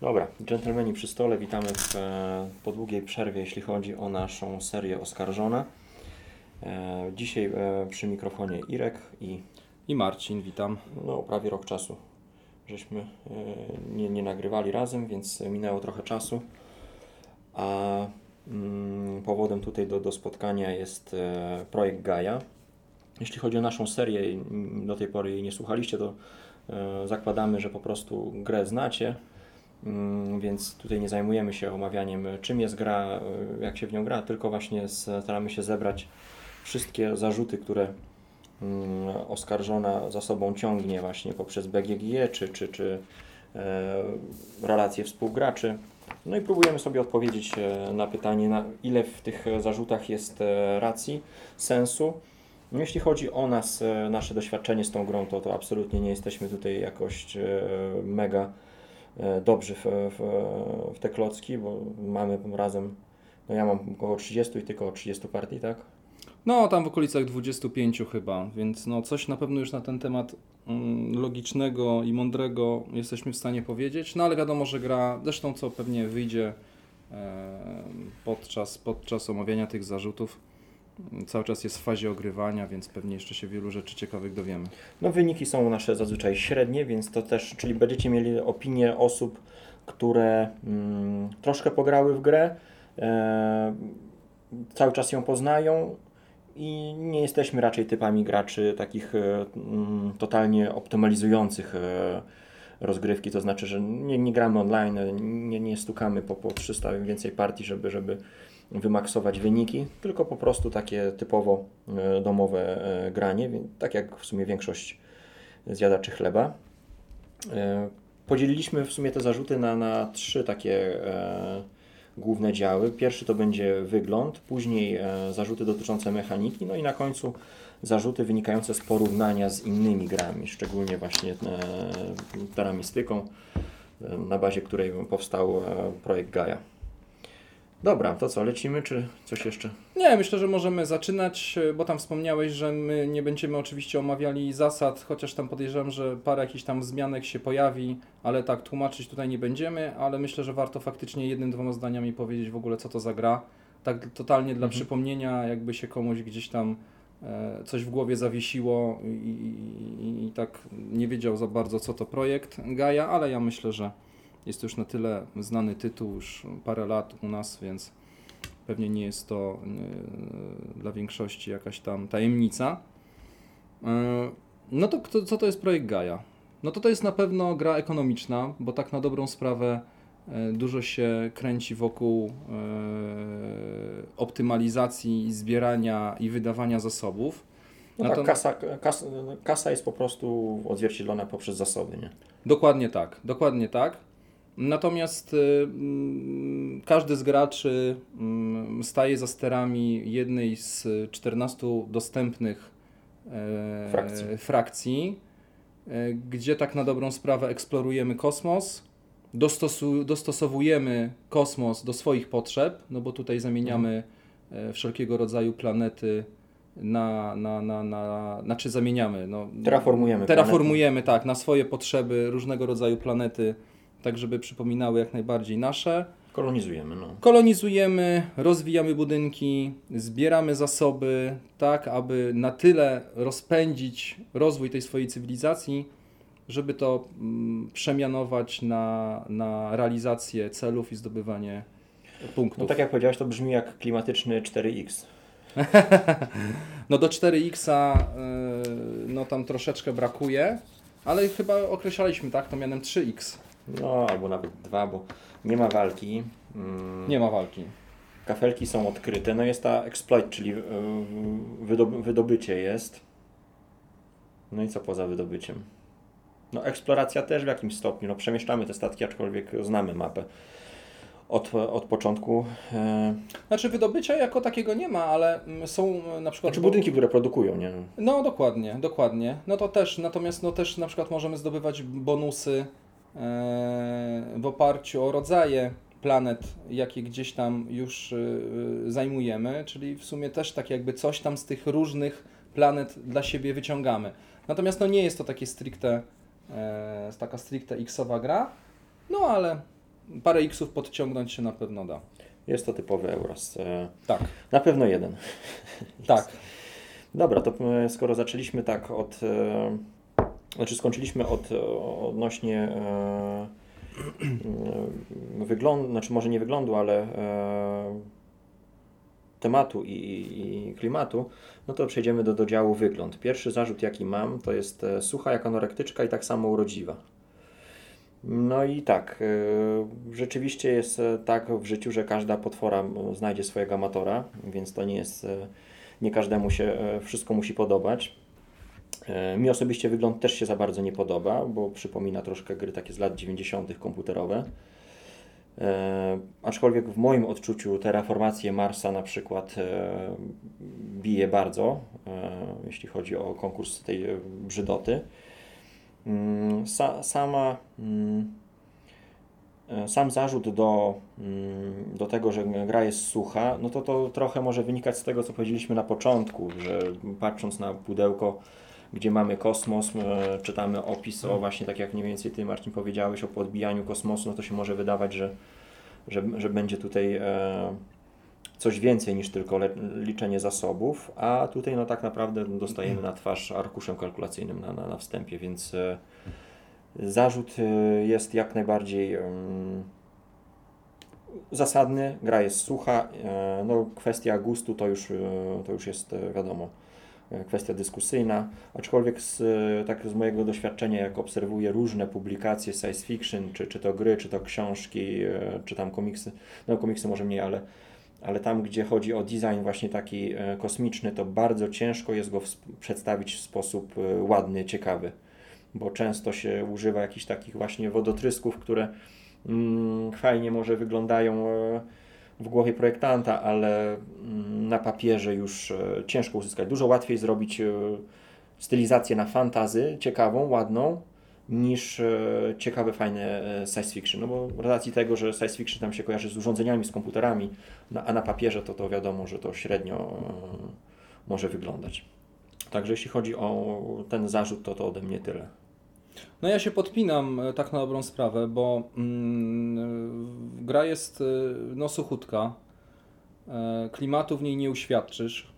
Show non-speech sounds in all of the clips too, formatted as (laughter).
Dobra, dżentelmeni przy stole, witamy w, e, po długiej przerwie, jeśli chodzi o naszą serię Oskarżona. E, dzisiaj e, przy mikrofonie Irek i I Marcin, witam. no, prawie rok czasu żeśmy e, nie, nie nagrywali razem, więc minęło trochę czasu. A mm, powodem tutaj do, do spotkania jest projekt Gaia. Jeśli chodzi o naszą serię, do tej pory jej nie słuchaliście, to zakładamy, że po prostu grę znacie. Mm, Więc tutaj nie zajmujemy się omawianiem, e, czym jest gra, e, jak się w nią gra, tylko właśnie staramy się zebrać wszystkie zarzuty, które mm, oskarżona za sobą ciągnie właśnie poprzez BGG czy, czy, czy e, relacje współgraczy. No i próbujemy sobie odpowiedzieć e, na pytanie, na ile w tych e, zarzutach jest e, racji, sensu. No jeśli chodzi o nas, e, nasze doświadczenie z tą grą, to, to absolutnie nie jesteśmy tutaj jakoś e, mega e, dobrzy w, w, w te klocki, bo mamy razem, no ja mam około 30 i tylko około 30 partii, tak? No, tam w okolicach 25 chyba, więc no coś na pewno już na ten temat mm, logicznego i mądrego jesteśmy w stanie powiedzieć. No ale wiadomo, że gra, zresztą co pewnie wyjdzie e, podczas, podczas omawiania tych zarzutów, cały czas jest w fazie ogrywania, więc pewnie jeszcze się wielu rzeczy ciekawych dowiemy. No wyniki są nasze zazwyczaj średnie, więc to też, czyli będziecie mieli opinie osób, które mm, troszkę pograły w grę, e, cały czas ją poznają i nie jesteśmy raczej typami graczy takich e, mm, totalnie optymalizujących e, rozgrywki, to znaczy, że nie, nie gramy online, nie, nie stukamy po, po 300 i więcej partii, żeby, żeby wymaksować wyniki, tylko po prostu takie typowo e, domowe e, granie, tak jak w sumie większość zjadaczy chleba. E, Podzieliliśmy w sumie te zarzuty na, na trzy takie główne działy. Pierwszy to będzie wygląd, później zarzuty dotyczące mechaniki, no i na końcu zarzuty wynikające z porównania z innymi grami, szczególnie właśnie teramistyką, e, na bazie której powstał projekt Gaia. Dobra, to co, lecimy, czy coś jeszcze? Nie, myślę, że możemy zaczynać, e, bo tam wspomniałeś, że my nie będziemy oczywiście omawiali zasad, chociaż tam podejrzewam, że parę jakichś tam zmianek się pojawi, ale tak, tłumaczyć tutaj nie będziemy, ale myślę, że warto faktycznie jednym, dwoma zdaniami powiedzieć w ogóle, co to za gra. Tak totalnie dla Mhm. przypomnienia, jakby się komuś gdzieś tam e, coś w głowie zawiesiło i, i, i, i tak nie wiedział za bardzo, co to projekt Gaia, ale ja myślę, że jest to już na tyle znany tytuł, już parę lat u nas, więc pewnie nie jest to e, dla większości jakaś tam tajemnica. E, No to co to jest projekt Gaia? No to to jest na pewno gra ekonomiczna, bo tak na dobrą sprawę e, dużo się kręci wokół optymalizacji, zbierania i wydawania zasobów. No tak, kasa, kasa, kasa jest po prostu odzwierciedlona poprzez zasoby, nie? Dokładnie tak, dokładnie tak. Natomiast y, mm, każdy z graczy mm, staje za sterami jednej z 14 dostępnych e, Frakcji. frakcji, e, gdzie tak na dobrą sprawę eksplorujemy kosmos, dostosu, dostosowujemy kosmos do swoich potrzeb, no bo tutaj zamieniamy e, wszelkiego rodzaju planety na, na, na, na, znaczy zamieniamy, no, Terraformujemy Terraformujemy, tak, na swoje potrzeby różnego rodzaju planety, tak żeby przypominały jak najbardziej nasze. Kolonizujemy, no. Kolonizujemy, rozwijamy budynki, zbieramy zasoby, tak aby na tyle rozpędzić rozwój tej swojej cywilizacji, żeby to mm, przemianować na, na realizację celów i zdobywanie punktów. No tak jak powiedziałeś, to brzmi jak klimatyczny 4X. (laughs) No do 4X y, no tam troszeczkę brakuje, ale chyba określaliśmy tak to mianem 3X. No, albo nawet dwa, bo nie ma walki. Mm, Nie ma walki. Kafelki są odkryte. No jest ta exploit, czyli yy, wydob- wydobycie jest. No i co poza wydobyciem? No eksploracja też w jakimś stopniu. No przemieszczamy te statki, aczkolwiek znamy mapę od, od początku. E, Znaczy wydobycia jako takiego nie ma, ale mm, są mm, na przykład... znaczy budynki, które produkują, nie? No dokładnie, dokładnie. No to też, natomiast no też na przykład możemy zdobywać bonusy w oparciu o rodzaje planet, jakie gdzieś tam już e, zajmujemy, czyli w sumie też tak jakby coś tam z tych różnych planet dla siebie wyciągamy. Natomiast no nie jest to takie stricte, e, taka stricte X-owa gra, no ale parę X-ów podciągnąć się na pewno da. Jest to typowy Euros. E, Tak, Na pewno jeden. tak. Dobra, to e, skoro zaczęliśmy tak od. Znaczy skończyliśmy od e, odnośnie e, e, wyglądu, znaczy może nie wyglądu, ale e, tematu i, i klimatu, no to przejdziemy do, do działu wygląd. Pierwszy zarzut, jaki mam, to jest e, sucha jak anorektyczka i tak samo urodziwa. No i tak, rzeczywiście jest tak w życiu, że każda potwora znajdzie swojego amatora, więc to nie jest, nie każdemu się wszystko musi podobać. E, Mi osobiście wygląd też się za bardzo nie podoba, bo przypomina troszkę gry takie z lat 90. komputerowe. E, aczkolwiek w moim odczuciu terraformację Marsa na przykład e, bije bardzo, e, jeśli chodzi o konkurs tej e, brzydoty. Mm, Sa, sama, mm, e, sam zarzut do, mm, do tego, że gra jest sucha, no to to trochę może wynikać z tego, co powiedzieliśmy na początku, że patrząc na pudełko, gdzie mamy kosmos, e, czytamy opis o właśnie tak jak mniej więcej Ty Marcin powiedziałeś o podbijaniu kosmosu, no to się może wydawać, że, że, że będzie tutaj e, coś więcej niż tylko liczenie zasobów, a tutaj no tak naprawdę dostajemy na twarz arkuszem kalkulacyjnym na, na, na wstępie, więc e, zarzut jest jak najbardziej zasadny, gra jest sucha, no kwestia gustu to już, to już jest wiadomo kwestia dyskusyjna, aczkolwiek z, e, tak z mojego doświadczenia, jak obserwuję różne publikacje science fiction, czy, czy to gry, czy to książki, e, czy tam komiksy, no komiksy może mniej, ale, ale tam, gdzie chodzi o design właśnie taki e, kosmiczny, to bardzo ciężko jest go w, przedstawić w sposób e, ładny, ciekawy, bo często się używa jakichś takich właśnie wodotrysków, które mm, fajnie może wyglądają e, w głowie projektanta, ale mm, na papierze już e, ciężko uzyskać. Dużo łatwiej zrobić e, stylizację na fantazy, ciekawą, ładną, niż e, ciekawe, fajne science fiction. No bo z racji tego, że science fiction tam się kojarzy z urządzeniami, z komputerami, no, a na papierze to, to wiadomo, że to średnio może wyglądać. Także jeśli chodzi o ten zarzut, to to ode mnie tyle. No ja się podpinam e, tak na dobrą sprawę, bo mm, gra jest e, no suchutka, e, klimatu w niej nie uświadczysz.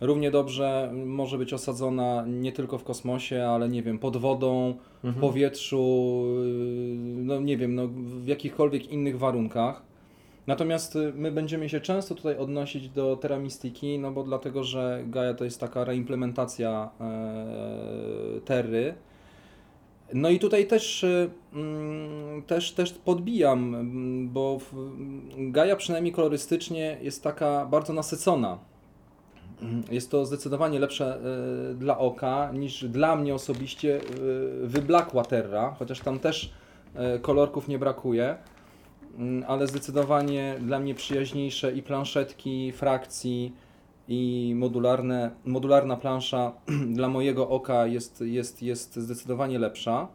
Równie dobrze może być osadzona nie tylko w kosmosie, ale nie wiem, pod wodą, w Mhm. powietrzu, y, no nie wiem, no w jakichkolwiek innych warunkach. Natomiast my będziemy się często tutaj odnosić do Terra Mystiki, no bo dlatego, że Gaia to jest taka reimplementacja e, Terry. No i tutaj też, y, mm, też, też podbijam, mm, bo w, Gaia przynajmniej kolorystycznie jest taka bardzo nasycona. Mm, Jest to zdecydowanie lepsze y, dla oka niż dla mnie osobiście y, wyblakła Terra, chociaż tam też kolorków nie brakuje, Mm, ale zdecydowanie dla mnie przyjaźniejsze i planszetki frakcji i modularne, modularna plansza (clears throat) dla mojego oka jest, jest, jest zdecydowanie lepsza.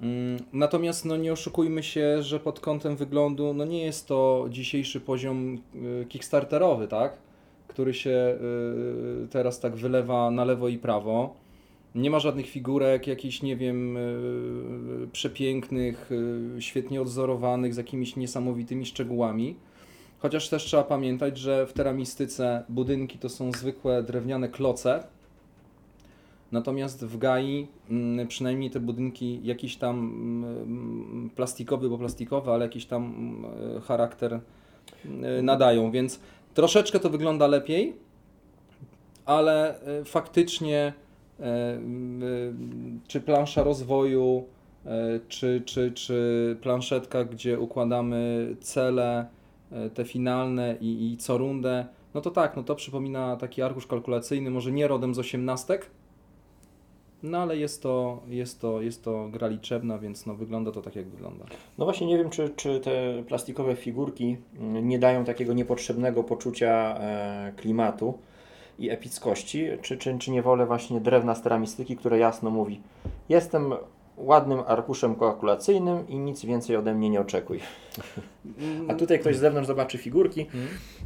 Mm, Natomiast no nie oszukujmy się, że pod kątem wyglądu no nie jest to dzisiejszy poziom y, kickstarterowy, tak? który się y, teraz tak wylewa na lewo i prawo. Nie ma żadnych figurek, jakichś, nie wiem, y, przepięknych, świetnie odzorowanych, z jakimiś niesamowitymi szczegółami. Chociaż też trzeba pamiętać, że w teramistyce budynki to są zwykłe drewniane kloce, natomiast w Gai mm, przynajmniej te budynki jakiś tam mm, plastikowy, bo plastikowy, ale jakiś tam mm, charakter y, nadają, więc troszeczkę to wygląda lepiej, ale y, faktycznie y, czy plansza rozwoju, czy, czy, czy planszetka, gdzie układamy cele, te finalne i, i co rundę, no to tak, no to przypomina taki arkusz kalkulacyjny, może nie rodem z osiemnastek, no ale jest to, jest to, jest to gra liczebna, więc no wygląda to tak jak wygląda. No właśnie nie wiem, czy, czy te plastikowe figurki mm, nie dają takiego niepotrzebnego poczucia e, klimatu i epickości, czy, czy, czy nie wolę właśnie drewna z które jasno mówi jestem ładnym arkuszem kalkulacyjnym i nic więcej ode mnie nie oczekuj. A tutaj ktoś z zewnątrz zobaczy figurki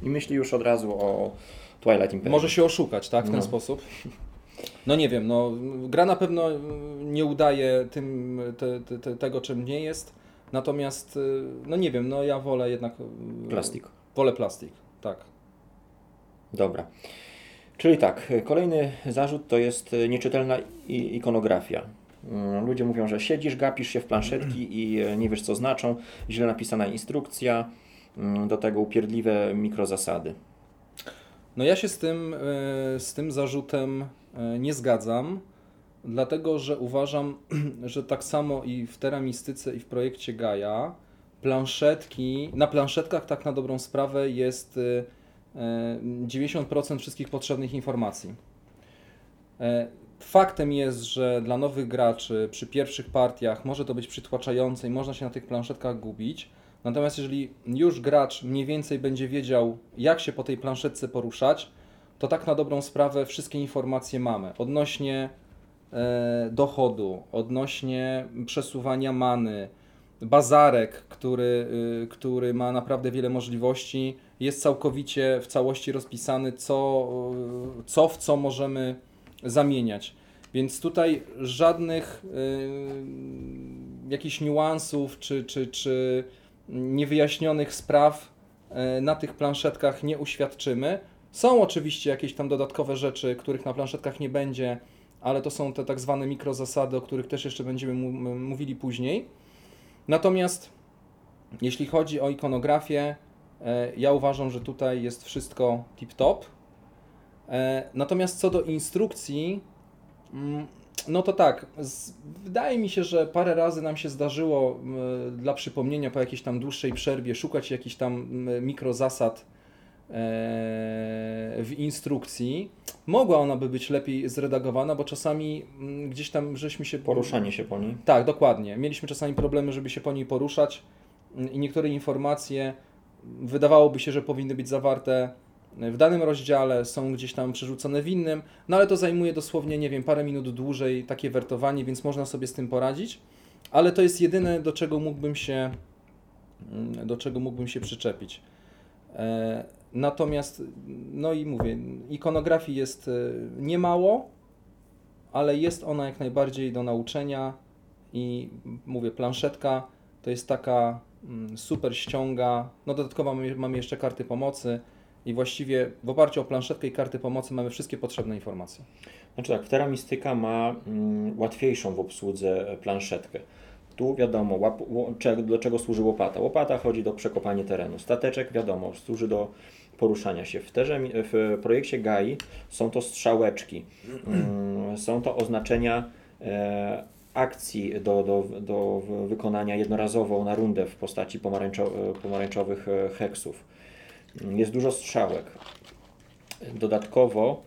i myśli już od razu o Twilight Imperium. Może się oszukać, tak, w ten No. sposób. No nie wiem, no gra na pewno nie udaje tym, te, te, te, tego, czym nie jest. Natomiast, y, no nie wiem, no ja wolę jednak... y, Plastik. Wolę plastik, tak. Dobra. Czyli tak, kolejny zarzut to jest nieczytelna ikonografia. Mm, Ludzie mówią, że siedzisz, gapisz się w planszetki i e, nie wiesz co znaczą, źle napisana instrukcja, mm, do tego upierdliwe mikrozasady. No ja się z tym, y, z tym zarzutem y, nie zgadzam, dlatego że uważam, (clears throat) że tak samo i w teramistyce i w projekcie Gaia planszetki, na planszetkach tak na dobrą sprawę jest y, y, 90% wszystkich potrzebnych informacji. Faktem jest, że dla nowych graczy przy pierwszych partiach może to być przytłaczające i można się na tych planszetkach gubić. Natomiast jeżeli już gracz mniej więcej będzie wiedział, jak się po tej planszetce poruszać, to tak na dobrą sprawę wszystkie informacje mamy odnośnie e, dochodu, odnośnie przesuwania many, bazarek, który, y, który ma naprawdę wiele możliwości, jest całkowicie w całości rozpisany, co, y, co w co możemy zamieniać. Więc tutaj żadnych y, jakichś niuansów czy, czy, czy niewyjaśnionych spraw y, na tych planszetkach nie uświadczymy. Są oczywiście jakieś tam dodatkowe rzeczy, których na planszetkach nie będzie, ale to są te tak zwane mikrozasady, o których też jeszcze będziemy mówili później. Natomiast jeśli chodzi o ikonografię, e, ja uważam, że tutaj jest wszystko tip-top. E, Natomiast co do instrukcji, mm, no to tak, z, wydaje mi się, że parę razy nam się zdarzyło dla przypomnienia po jakiejś tam dłuższej przerwie szukać jakichś tam mikrozasad e, w instrukcji. Mogła ona by być lepiej zredagowana, bo czasami gdzieś tam żeśmy się Poruszanie się po niej. tak, dokładnie. Mieliśmy czasami problemy, żeby się po niej poruszać i niektóre informacje wydawałoby się, że powinny być zawarte w danym rozdziale, są gdzieś tam przerzucone w innym, no ale to zajmuje dosłownie, nie wiem, parę minut dłużej takie wertowanie, więc można sobie z tym poradzić, ale to jest jedyne, do czego mógłbym się, mm, do czego mógłbym się przyczepić. E, Natomiast, no i mówię, ikonografii jest e, niemało, ale jest ona jak najbardziej do nauczenia i mówię, planszetka to jest taka mm, super ściąga. No dodatkowo mamy jeszcze karty pomocy i właściwie w oparciu o planszetkę i karty pomocy mamy wszystkie potrzebne informacje. Znaczy tak, Teramistyka ma mm, łatwiejszą w obsłudze planszetkę. Tu wiadomo, łap, do czego służy łopata. Łopata chodzi do przekopania terenu. Stateczek wiadomo, służy do poruszania się. W, terze, w projekcie GAI są to strzałeczki, mm, są to oznaczenia e, akcji do, do, do wykonania jednorazowo na rundę w postaci pomarańczo, pomarańczowych e, heksów. Jest dużo strzałek. Dodatkowo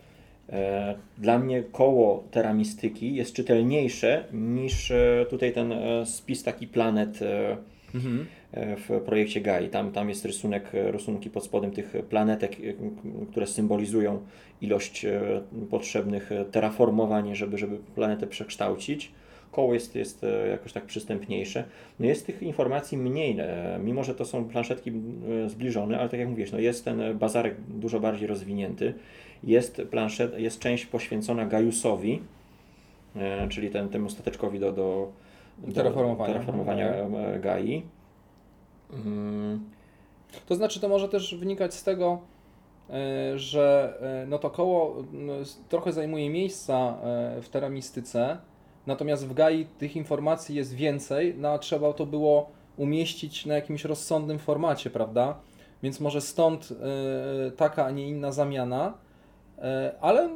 e, dla mnie koło teramistyki jest czytelniejsze niż e, tutaj ten e, spis taki planet e, Mhm. e, w projekcie GAI. Tam, tam jest rysunek, e, rysunki pod spodem tych planetek, które symbolizują ilość potrzebnych terraformowań, żeby, żeby planetę przekształcić. Koło jest, jest jakoś tak przystępniejsze. No jest tych informacji mniej, e, mimo że to są planszetki e, zbliżone, ale tak jak mówisz, no jest ten e, bazarek dużo bardziej rozwinięty. Jest, planszet, jest część poświęcona Gaiusowi, czyli ten, temu stateczkowi do, do, do Terraformowania. terraformowania e, Gai. Mm, To znaczy, to może też wynikać z tego, że no to koło trochę zajmuje miejsca w teramistyce, natomiast w GAI tych informacji jest więcej, no a trzeba to było umieścić na jakimś rozsądnym formacie, prawda? Więc może stąd e, taka, a nie inna zamiana, e, ale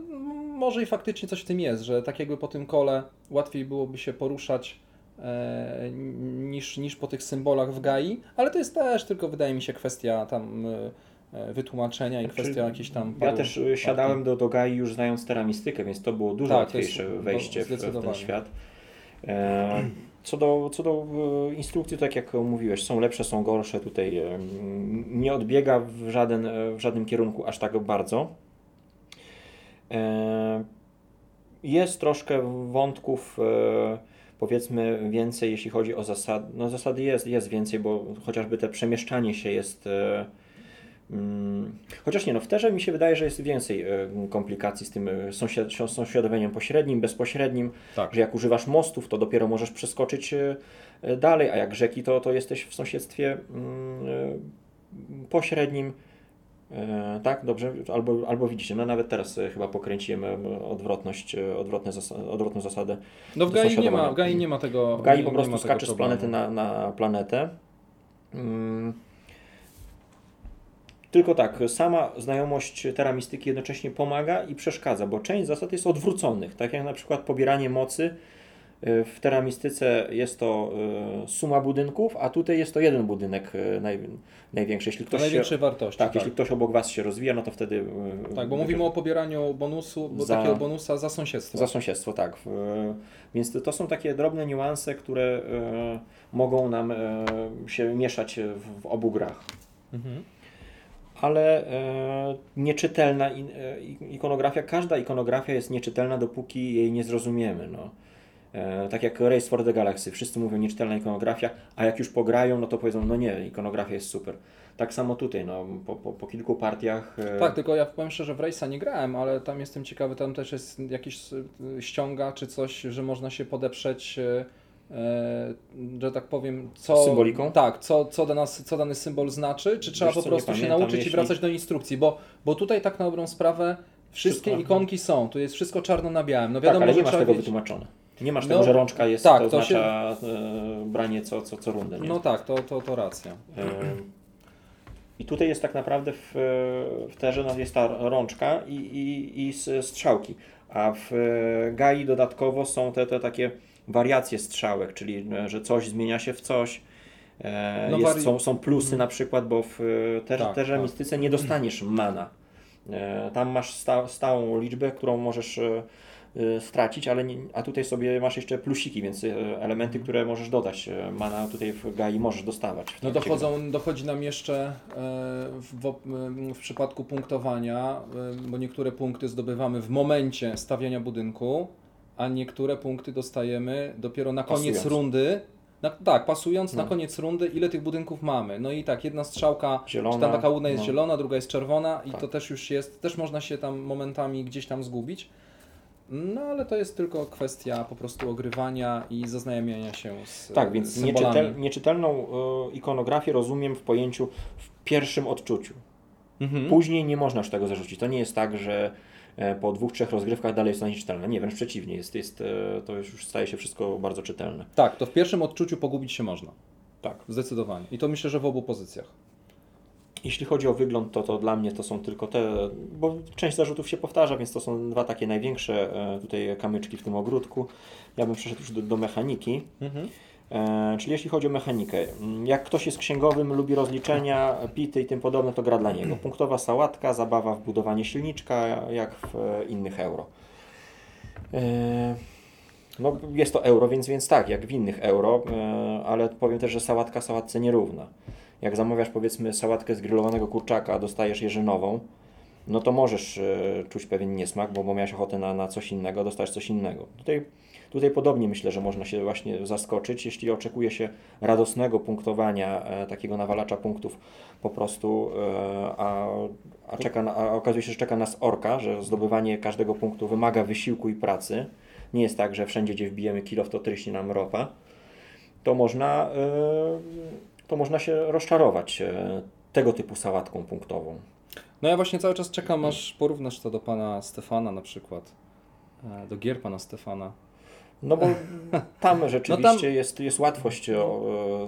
może i faktycznie coś w tym jest, że tak jakby po tym kole łatwiej byłoby się poruszać e, niż, niż po tych symbolach w GAI, ale to jest też tylko wydaje mi się kwestia tam wytłumaczenia i Znaczy, kwestia jakichś tam Ja paru też e, siadałem do, do Gai już znając teramistykę, więc to było dużo Tak, jest- łatwiejsze no, wejście w, w ten świat. E, Co do, co do e, instrukcji, tak jak mówiłeś, są lepsze, są gorsze. Tutaj e, nie odbiega w, żaden, e, w żadnym kierunku aż tak bardzo. E, Jest troszkę wątków, e, powiedzmy więcej, jeśli chodzi o zasady. No zasady jest, jest więcej, bo chociażby te przemieszczanie się jest e, chociaż nie, no w terze mi się wydaje, że jest więcej e, komplikacji z tym e, sąsiad, sąsiadowaniem pośrednim, bezpośrednim, Tak. że jak używasz mostów, to dopiero możesz przeskoczyć e, dalej, a jak rzeki, to, to jesteś w sąsiedztwie mm, pośrednim. Tak, dobrze, albo, albo widzicie, no nawet teraz chyba pokręciłem odwrotność, odwrotne zas- odwrotną zasadę. No w Gai nie ma, w Gai nie ma tego W Gai po prostu skaczesz z planety na, na planetę. Mm. Tylko tak, sama znajomość teramistyki jednocześnie pomaga i przeszkadza, bo część zasad jest odwróconych, tak jak na przykład pobieranie mocy. Y, W teramistyce jest to y, suma budynków, a tutaj jest to jeden budynek y, naj, największy. Jeśli To ktoś największej wartości. tak, Tak, jeśli ktoś obok Was się rozwija, no to wtedy... tak, bo mówimy o pobieraniu bonusu, bo Za- takiego bonusa za sąsiedztwo. Za sąsiedztwo, tak. Więc to, są takie drobne niuanse, które e, mogą nam e, się mieszać w, w obu grach. Mhm. Ale e, nieczytelna e, ikonografia, każda ikonografia jest nieczytelna, dopóki jej nie zrozumiemy. No. E, tak jak Race for the Galaxy, wszyscy mówią nieczytelna ikonografia, a jak już pograją, no to powiedzą, no nie, ikonografia jest super. Tak samo tutaj, no, po, po, po kilku partiach. Tak, tylko ja powiem szczerze, w Race'a nie grałem, ale tam jestem ciekawy, tam też jest jakiś ściąga czy coś, że można się podeprzeć, że tak powiem, co... Symboliką? Tak, co, co, dana, co dany symbol znaczy, czy trzeba Wiesz po prostu się pamiętam, nauczyć jeśli- i wracać do instrukcji, bo, bo tutaj tak na dobrą sprawę wszystkie Wszystko. ikonki są, tu jest wszystko czarno na białym. No tak, wiadomo, ale że nie masz tego wiedzieć- wytłumaczone. Nie masz No, tego, że rączka jest, tak, to to się- oznacza e, branie co, co, co rundę. Nie? No tak, to, to, to racja. Ym, I tutaj jest tak naprawdę w, w terze no jest ta rączka i, i, i strzałki, a w e, Gai dodatkowo są te, te takie wariacje strzałek, czyli e, że coś zmienia się w coś. E, No jest, wari- są, są plusy na przykład, bo w e, terze, Tak, terze tak. mistyce nie dostaniesz mana. Tam masz sta, stałą liczbę, którą możesz stracić, ale nie, a tutaj sobie masz jeszcze plusiki, więc elementy, które możesz dodać. Mana tutaj w Gai możesz dostawać. No dochodzą, dochodzi nam jeszcze w, w, w przypadku punktowania, bo niektóre punkty zdobywamy w momencie stawiania budynku, a niektóre punkty dostajemy dopiero na koniec Pasując. rundy. Na, tak, pasując No. na koniec rundy, ile tych budynków mamy. No i tak, jedna strzałka, Zielona, czy tam taka łudna jest no. zielona, druga jest czerwona i Tak. to też już jest, też można się tam momentami gdzieś tam zgubić. No ale to jest tylko kwestia po prostu ogrywania i zaznajamiania się z Tak, więc symbolami. nieczytel, nieczytelną y, ikonografię rozumiem w pojęciu w pierwszym odczuciu. Mhm. Później nie można już tego zarzucić. To nie jest tak, że po dwóch, trzech rozgrywkach dalej jest to nieczytelne. Nie, wręcz przeciwnie, jest, jest, e, to już staje się wszystko bardzo czytelne. Tak, to w pierwszym odczuciu pogubić się można. Tak. Zdecydowanie. I to myślę, że w obu pozycjach. Jeśli chodzi o wygląd, to, to dla mnie to są tylko te, bo część zarzutów się powtarza, więc to są dwa takie największe e, tutaj kamyczki w tym ogródku. Ja bym przeszedł już do, do mechaniki. E, czyli jeśli chodzi o mechanikę, mm, jak ktoś jest księgowym, lubi rozliczenia, pity i tym podobne, to gra dla niego. Punktowa sałatka, zabawa w budowanie silniczka, jak w e, innych euro. E, no, jest to euro, więc, więc tak, jak w innych euro, e, ale powiem też, że sałatka sałatce nierówna. Jak zamawiasz powiedzmy sałatkę z grillowanego kurczaka, a dostajesz jeżynową, no to możesz e, czuć pewien niesmak, bo, bo miałeś ochotę na, na coś innego, dostajesz coś innego. Tutaj Tutaj podobnie myślę, że można się właśnie zaskoczyć, jeśli oczekuje się radosnego punktowania, e, takiego nawalacza punktów po prostu, e, a, a, czeka a okazuje się, że czeka nas orka, że zdobywanie każdego punktu wymaga wysiłku i pracy. Nie jest tak, że wszędzie, gdzie wbijemy kilof, to tryśnie nam ropa. To można, e, to można się rozczarować tego typu sałatką punktową. No ja właśnie cały czas czekam, aż porównasz to do pana Stefana na przykład. Do gier pana Stefana. No bo (laughs) tam rzeczywiście No tam- jest, jest łatwość. O,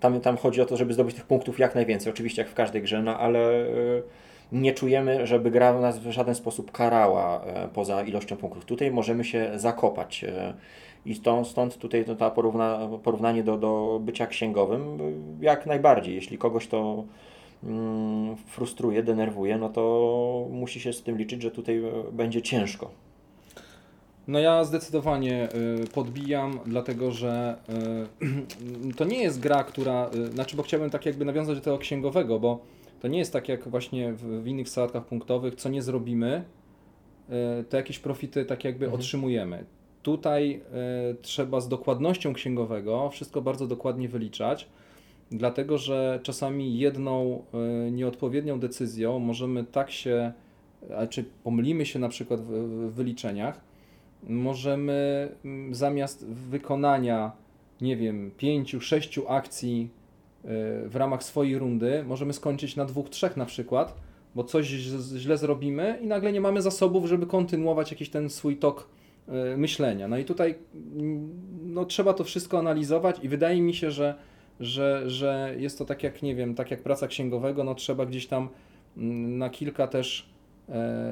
tam, tam chodzi o to, żeby zdobyć tych punktów jak najwięcej. Oczywiście jak w każdej grze, no ale y, nie czujemy, żeby gra nas w żaden sposób karała e, poza ilością punktów. Tutaj możemy się zakopać. e, I stąd, stąd tutaj to, ta porówna, porównanie do, do bycia księgowym jak najbardziej. Jeśli kogoś to mm, frustruje, denerwuje, no to musi się z tym liczyć, że tutaj e, będzie ciężko. No ja zdecydowanie y, podbijam, dlatego że y, (clears throat) to nie jest gra, która, y, znaczy bo chciałbym tak jakby nawiązać do tego księgowego, bo to nie jest tak jak właśnie w, innych sałatkach punktowych, co nie zrobimy, to jakieś profity tak jakby Mhm. otrzymujemy. Tutaj trzeba z dokładnością księgowego wszystko bardzo dokładnie wyliczać. dlatego że czasami jedną nieodpowiednią decyzją możemy tak się, czy pomylimy się na przykład w wyliczeniach, możemy mm, zamiast wykonania, nie wiem, pięciu, sześciu akcji y, w ramach swojej rundy, możemy skończyć na dwóch, trzech na przykład, bo coś źle- zrobimy i nagle nie mamy zasobów, żeby kontynuować jakiś ten swój tok y, myślenia. No i tutaj mm, no, trzeba to wszystko analizować i wydaje mi się, że, że, że jest to tak jak, nie wiem, tak jak praca księgowego, no trzeba gdzieś tam mm, na kilka też e,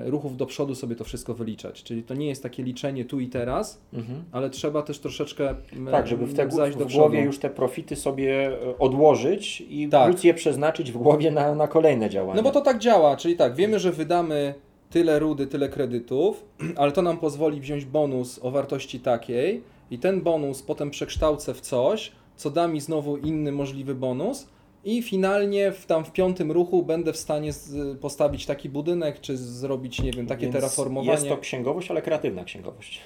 ruchów do przodu sobie to wszystko wyliczać. Czyli to nie jest takie liczenie tu i teraz, Mhm. ale trzeba też troszeczkę Tak, żeby w, te, w przodu. głowie już te profity sobie e, odłożyć i Tak. móc je przeznaczyć w głowie na, na kolejne działania. No bo to tak działa, czyli tak, wiemy, że wydamy tyle rudy, tyle kredytów, (clears throat) ale to nam pozwoli wziąć bonus o wartości takiej i ten bonus potem przekształcę w coś, co da mi znowu inny możliwy bonus i finalnie w, tam w piątym ruchu będę w stanie z, postawić taki budynek, czy zrobić, nie wiem, takie Więc terraformowanie. Jest to księgowość, ale kreatywna księgowość. (laughs)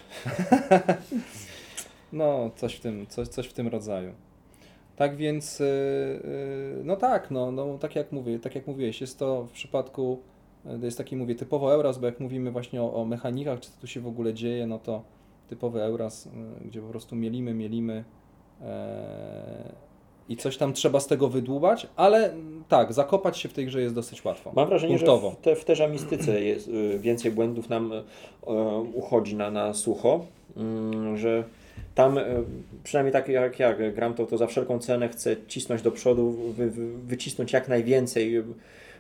No, coś w tym, coś, coś w tym rodzaju. Tak więc, yy, yy, no tak, no, no tak jak mówię, tak jak mówiłeś, jest to w przypadku, to jest taki, mówię, typowo Euras, bo jak mówimy właśnie o, o mechanikach, czy tu się w ogóle dzieje, no to typowy Euras, gdzie po prostu mielimy, mielimy yy, i coś tam trzeba z tego wydłubać, ale mm, tak, zakopać się w tej grze jest dosyć łatwo. Mam wrażenie, Punktowo. że w, te, w teżamistyce jest y, więcej błędów nam y, uchodzi na, na sucho, mm, że tam, y, przynajmniej tak jak ja gram, to, to za wszelką cenę chcę cisnąć do przodu, wy, wy, wycisnąć jak najwięcej, y,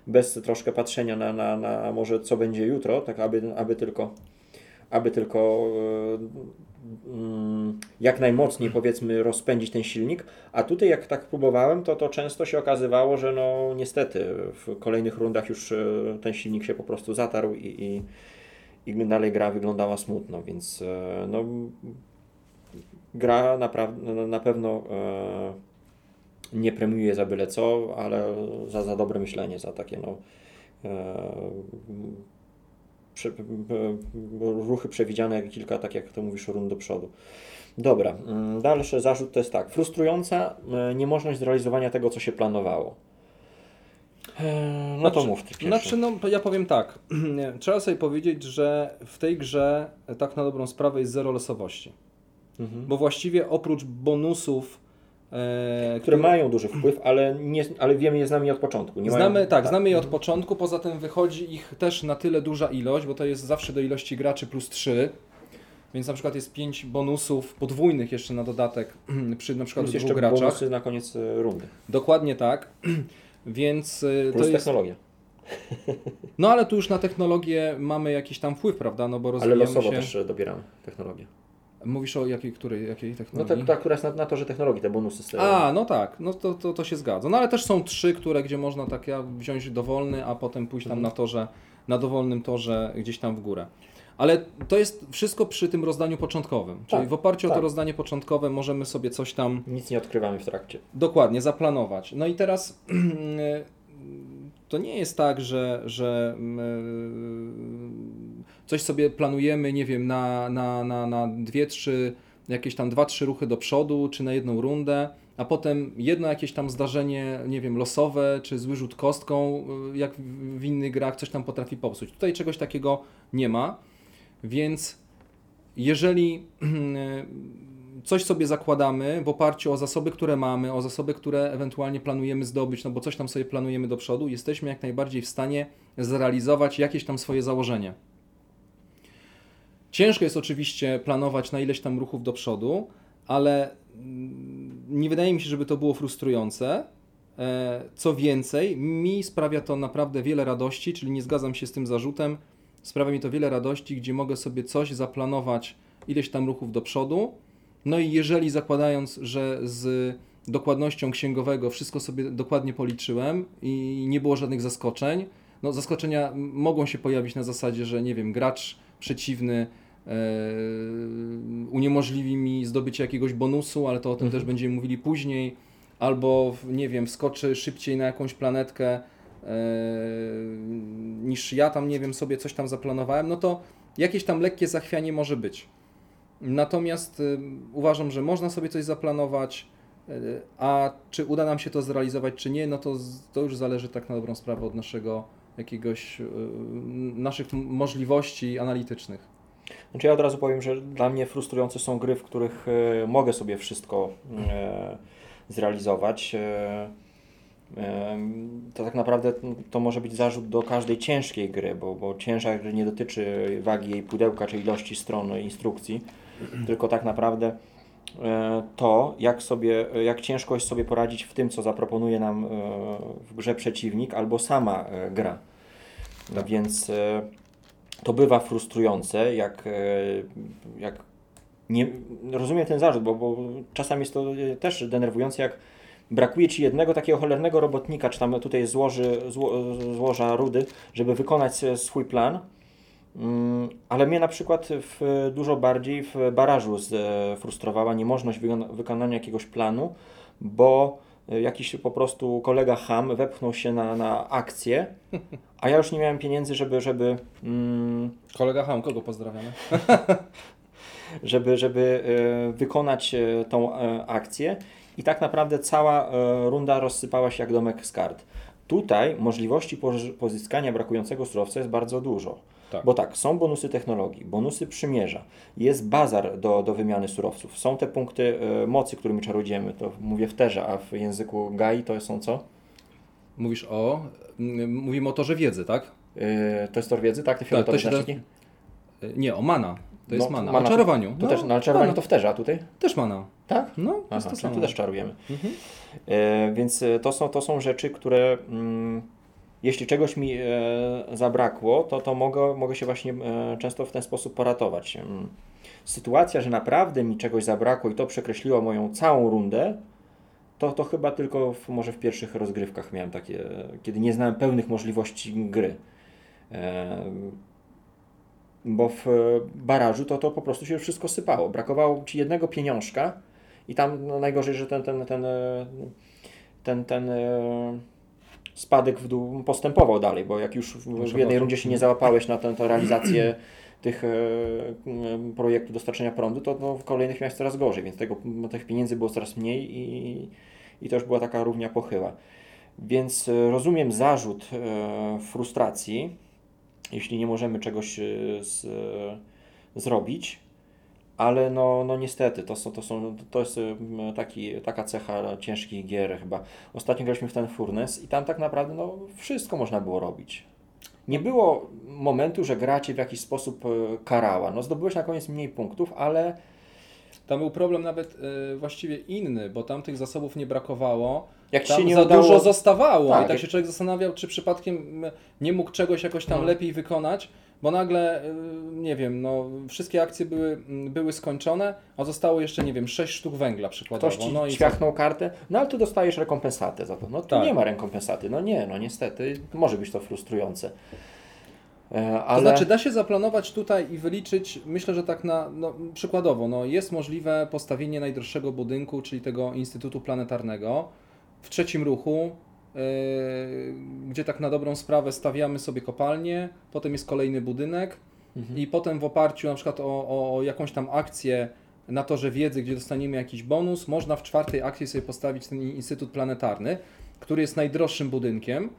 bez troszkę patrzenia na, na, na może co będzie jutro, tak aby, aby tylko, aby tylko y, mm, jak najmocniej powiedzmy rozpędzić ten silnik, a tutaj jak tak próbowałem, to, to często się okazywało, że no niestety w kolejnych rundach już y, ten silnik się po prostu zatarł i, i, i dalej gra wyglądała smutno, więc y, no gra naprawdę na pewno e, nie premiuje za byle co, ale za, za dobre myślenie, za takie no e, prze, ruchy przewidziane, kilka, tak jak to mówisz, rund do przodu. Dobra, mm, dalszy zarzut to jest tak. Frustrująca e, niemożność zrealizowania tego, co się planowało. E, No to Znaczy- mów ty pierwszy. Znaczy, no ja powiem tak. (clears throat) Trzeba sobie powiedzieć, że w tej grze e, tak na dobrą sprawę jest zero losowości. Mhm. Bo właściwie oprócz bonusów, Które mają duży wpływ, ale, nie, ale wiemy je z nami od początku. Nie znamy, mają, tak, znamy je od początku, poza tym wychodzi ich też na tyle duża ilość, bo to jest zawsze do ilości graczy plus 3. Więc na przykład jest 5 bonusów podwójnych jeszcze na dodatek (clears throat) przy na przykład Plus dwóch jeszcze graczach. bonusy na koniec e, rundy. Dokładnie tak. (clears throat) Więc e, Plus to jest. technologia. No ale tu już na technologię mamy jakiś tam wpływ, prawda? No bo Ale losowo się. też e, dobieramy technologię. Mówisz o jakiej, której, jakiej No technologii? ta, ta, która jest na, na torze technologii, te bonusy. z- A, no tak, no to, to, to się zgadza. No ale też są trzy, które, gdzie można tak ja wziąć dowolny, a potem pójść tam Mhm. na torze, na dowolnym torze gdzieś tam w górę. Ale to jest wszystko przy tym rozdaniu początkowym. Czyli Tak, w oparciu o to tak. rozdanie początkowe możemy sobie coś tam Nic nie odkrywamy w trakcie. dokładnie zaplanować. No i teraz (clears throat) to nie jest tak, że, że mm, coś sobie planujemy, nie wiem, na, na, na, na dwie, trzy, jakieś tam dwa, trzy ruchy do przodu, czy na jedną rundę, a potem jedno jakieś tam zdarzenie, nie wiem, losowe, czy zły rzut kostką, y, jak w innych grach coś tam potrafi popsuć. Tutaj czegoś takiego nie ma, więc jeżeli (clears throat) coś sobie zakładamy w oparciu o zasoby, które mamy, o zasoby, które ewentualnie planujemy zdobyć, no bo coś tam sobie planujemy do przodu, jesteśmy jak najbardziej w stanie zrealizować jakieś tam swoje założenie. Ciężko jest oczywiście planować na ileś tam ruchów do przodu, ale mm, nie wydaje mi się, żeby to było frustrujące. E, Co więcej, mi sprawia to naprawdę wiele radości, czyli nie zgadzam się z tym zarzutem. Sprawia mi to wiele radości, gdzie mogę sobie coś zaplanować, ileś tam ruchów do przodu. No i jeżeli zakładając, że z dokładnością księgowego wszystko sobie dokładnie policzyłem i nie było żadnych zaskoczeń, no zaskoczenia mogą się pojawić na zasadzie, że nie wiem, gracz przeciwny uniemożliwi mi zdobycie jakiegoś bonusu, ale to o tym Mhm. też będziemy mówili później, albo nie wiem, wskoczy szybciej na jakąś planetkę e, niż ja tam, nie wiem, sobie coś tam zaplanowałem, no to jakieś tam lekkie zachwianie może być. Natomiast y, uważam, że można sobie coś zaplanować, A czy uda nam się to zrealizować, czy nie, no to, to już zależy tak na dobrą sprawę od naszego jakiegoś, naszych możliwości analitycznych. Znaczy ja od razu powiem, że dla mnie frustrujące są gry, w których e, mogę sobie wszystko e, zrealizować. E, to tak naprawdę to może być zarzut do każdej ciężkiej gry, bo, bo ciężar nie dotyczy wagi jej pudełka czy ilości stron instrukcji, tylko tak naprawdę to, jak, sobie, jak ciężko jest sobie poradzić w tym, co zaproponuje nam w grze przeciwnik albo sama gra. Tak. Więc to bywa frustrujące, jak, e, jak nie, rozumiem ten zarzut, bo, bo czasami jest to e, też denerwujące, jak brakuje Ci jednego takiego cholernego robotnika, czy tam tutaj złoży, zło, złoża rudy, żeby wykonać swój plan, mm, ale mnie na przykład w, dużo bardziej w barażu zfrustrowała niemożność wykonania jakiegoś planu, bo jakiś po prostu kolega ham wepchnął się na, na akcję, (laughs) a ja już nie miałem pieniędzy, żeby... żeby mm, kolega ham, kogo pozdrawiamy? (laughs) żeby, żeby y, wykonać y, tą akcję i tak naprawdę cała runda rozsypała się jak domek z kart. Tutaj możliwości pozyskania brakującego surowca jest bardzo dużo. Tak. Bo tak, są bonusy technologii, bonusy przymierza, jest bazar do, do wymiany surowców, są te punkty y, mocy, którymi czarodziejemy, to mówię w terze, a w języku GAI to są co? Mówisz o, mówimy o torze wiedzy, tak? Yy, to jest tor wiedzy, tak? Te fioletowe tak, to się Nie, o mana. To jest no, mana. mana. O czarowaniu. To, no, też, no, ale czarowanie mana. to w terze, a tutaj? Też mana. Tak? No, Aha, to, to tu też czarujemy. Mhm. E, więc to są, to są rzeczy, które... Mm, jeśli czegoś mi e, zabrakło, to, to mogę, mogę się właśnie e, często w ten sposób poratować. Mm. Sytuacja, że naprawdę mi czegoś zabrakło i to przekreśliło moją całą rundę, to, to chyba tylko w, może w pierwszych rozgrywkach miałem takie, kiedy nie znałem pełnych możliwości gry. E, bo w barażu to, to po prostu się wszystko sypało. Brakowało ci jednego pieniążka i tam no, najgorzej, że ten, ten, ten, e, ten, ten, ten spadek w dół postępował dalej, bo jak już w, w jednej rundzie się nie załapałeś na tę, realizację (clears throat) tych e, projektów dostarczenia prądu, to no, w kolejnych miałeś coraz gorzej, więc tego, tych pieniędzy było coraz mniej i, i to już była taka równia pochyła. Więc e, rozumiem zarzut e, frustracji, jeśli nie możemy czegoś e, z, e, zrobić, ale no, no niestety, to, są, to, są, to jest taki, taka cecha ciężkich gier chyba. Ostatnio graliśmy w ten Furnace i tam tak naprawdę no, wszystko można było robić. Nie było momentu, że gra Cię w jakiś sposób e, karała. No zdobyłeś na koniec mniej punktów, ale... Tam był problem nawet y, właściwie inny, bo tam tych zasobów nie brakowało. Jak tam się nie za udało... dużo zostawało tak, i tak się człowiek zastanawiał, czy przypadkiem nie mógł czegoś jakoś tam hmm. lepiej wykonać, bo nagle, y, nie wiem, no, wszystkie akcje były, mm, były skończone, a zostało jeszcze, nie wiem, 6 sztuk węgla przykładowo. Ktoś ci no świachnął kartę, no ale tu dostajesz rekompensatę za to. No tu tak. nie ma rekompensaty. No nie, no niestety, może być to frustrujące. E, ale... To znaczy, da się zaplanować tutaj i wyliczyć, myślę, że tak na no, przykładowo, no, jest możliwe postawienie najdroższego budynku, czyli tego Instytutu Planetarnego w trzecim ruchu, gdzie tak na dobrą sprawę stawiamy sobie kopalnię, potem jest kolejny budynek mhm. i potem w oparciu na przykład o, o jakąś tam akcję na to, że wiedzy, gdzie dostaniemy jakiś bonus, można w czwartej akcji sobie postawić ten Instytut Planetarny, który jest najdroższym budynkiem,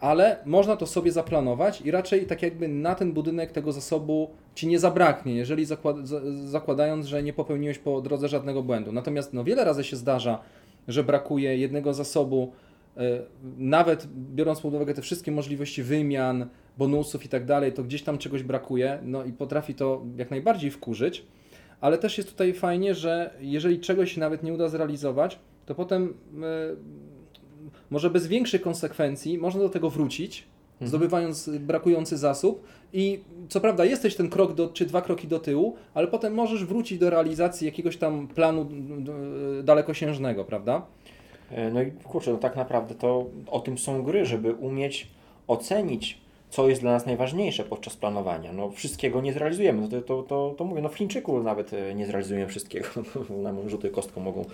ale można to sobie zaplanować i raczej tak jakby na ten budynek tego zasobu Ci nie zabraknie, jeżeli zakład zakładając, że nie popełniłeś po drodze żadnego błędu. Natomiast no, wiele razy się zdarza, że brakuje jednego zasobu, nawet biorąc pod uwagę te wszystkie możliwości wymian, bonusów i tak dalej, to gdzieś tam czegoś brakuje, no i potrafi to jak najbardziej wkurzyć, ale też jest tutaj fajnie, że jeżeli czegoś się nawet nie uda zrealizować, to potem e, może bez większych konsekwencji można do tego wrócić, mhm. zdobywając brakujący zasób i co prawda jesteś ten krok do, czy dwa kroki do tyłu, ale potem możesz wrócić do realizacji jakiegoś tam planu dalekosiężnego, prawda? E, no i kurczę, no tak naprawdę to o tym są gry, żeby umieć ocenić, co jest dla nas najważniejsze podczas planowania. No wszystkiego nie zrealizujemy, no to, to, to, to mówię, no w Chińczyku nawet e, nie zrealizujemy wszystkiego, (laughs) nam rzuty kostką mogą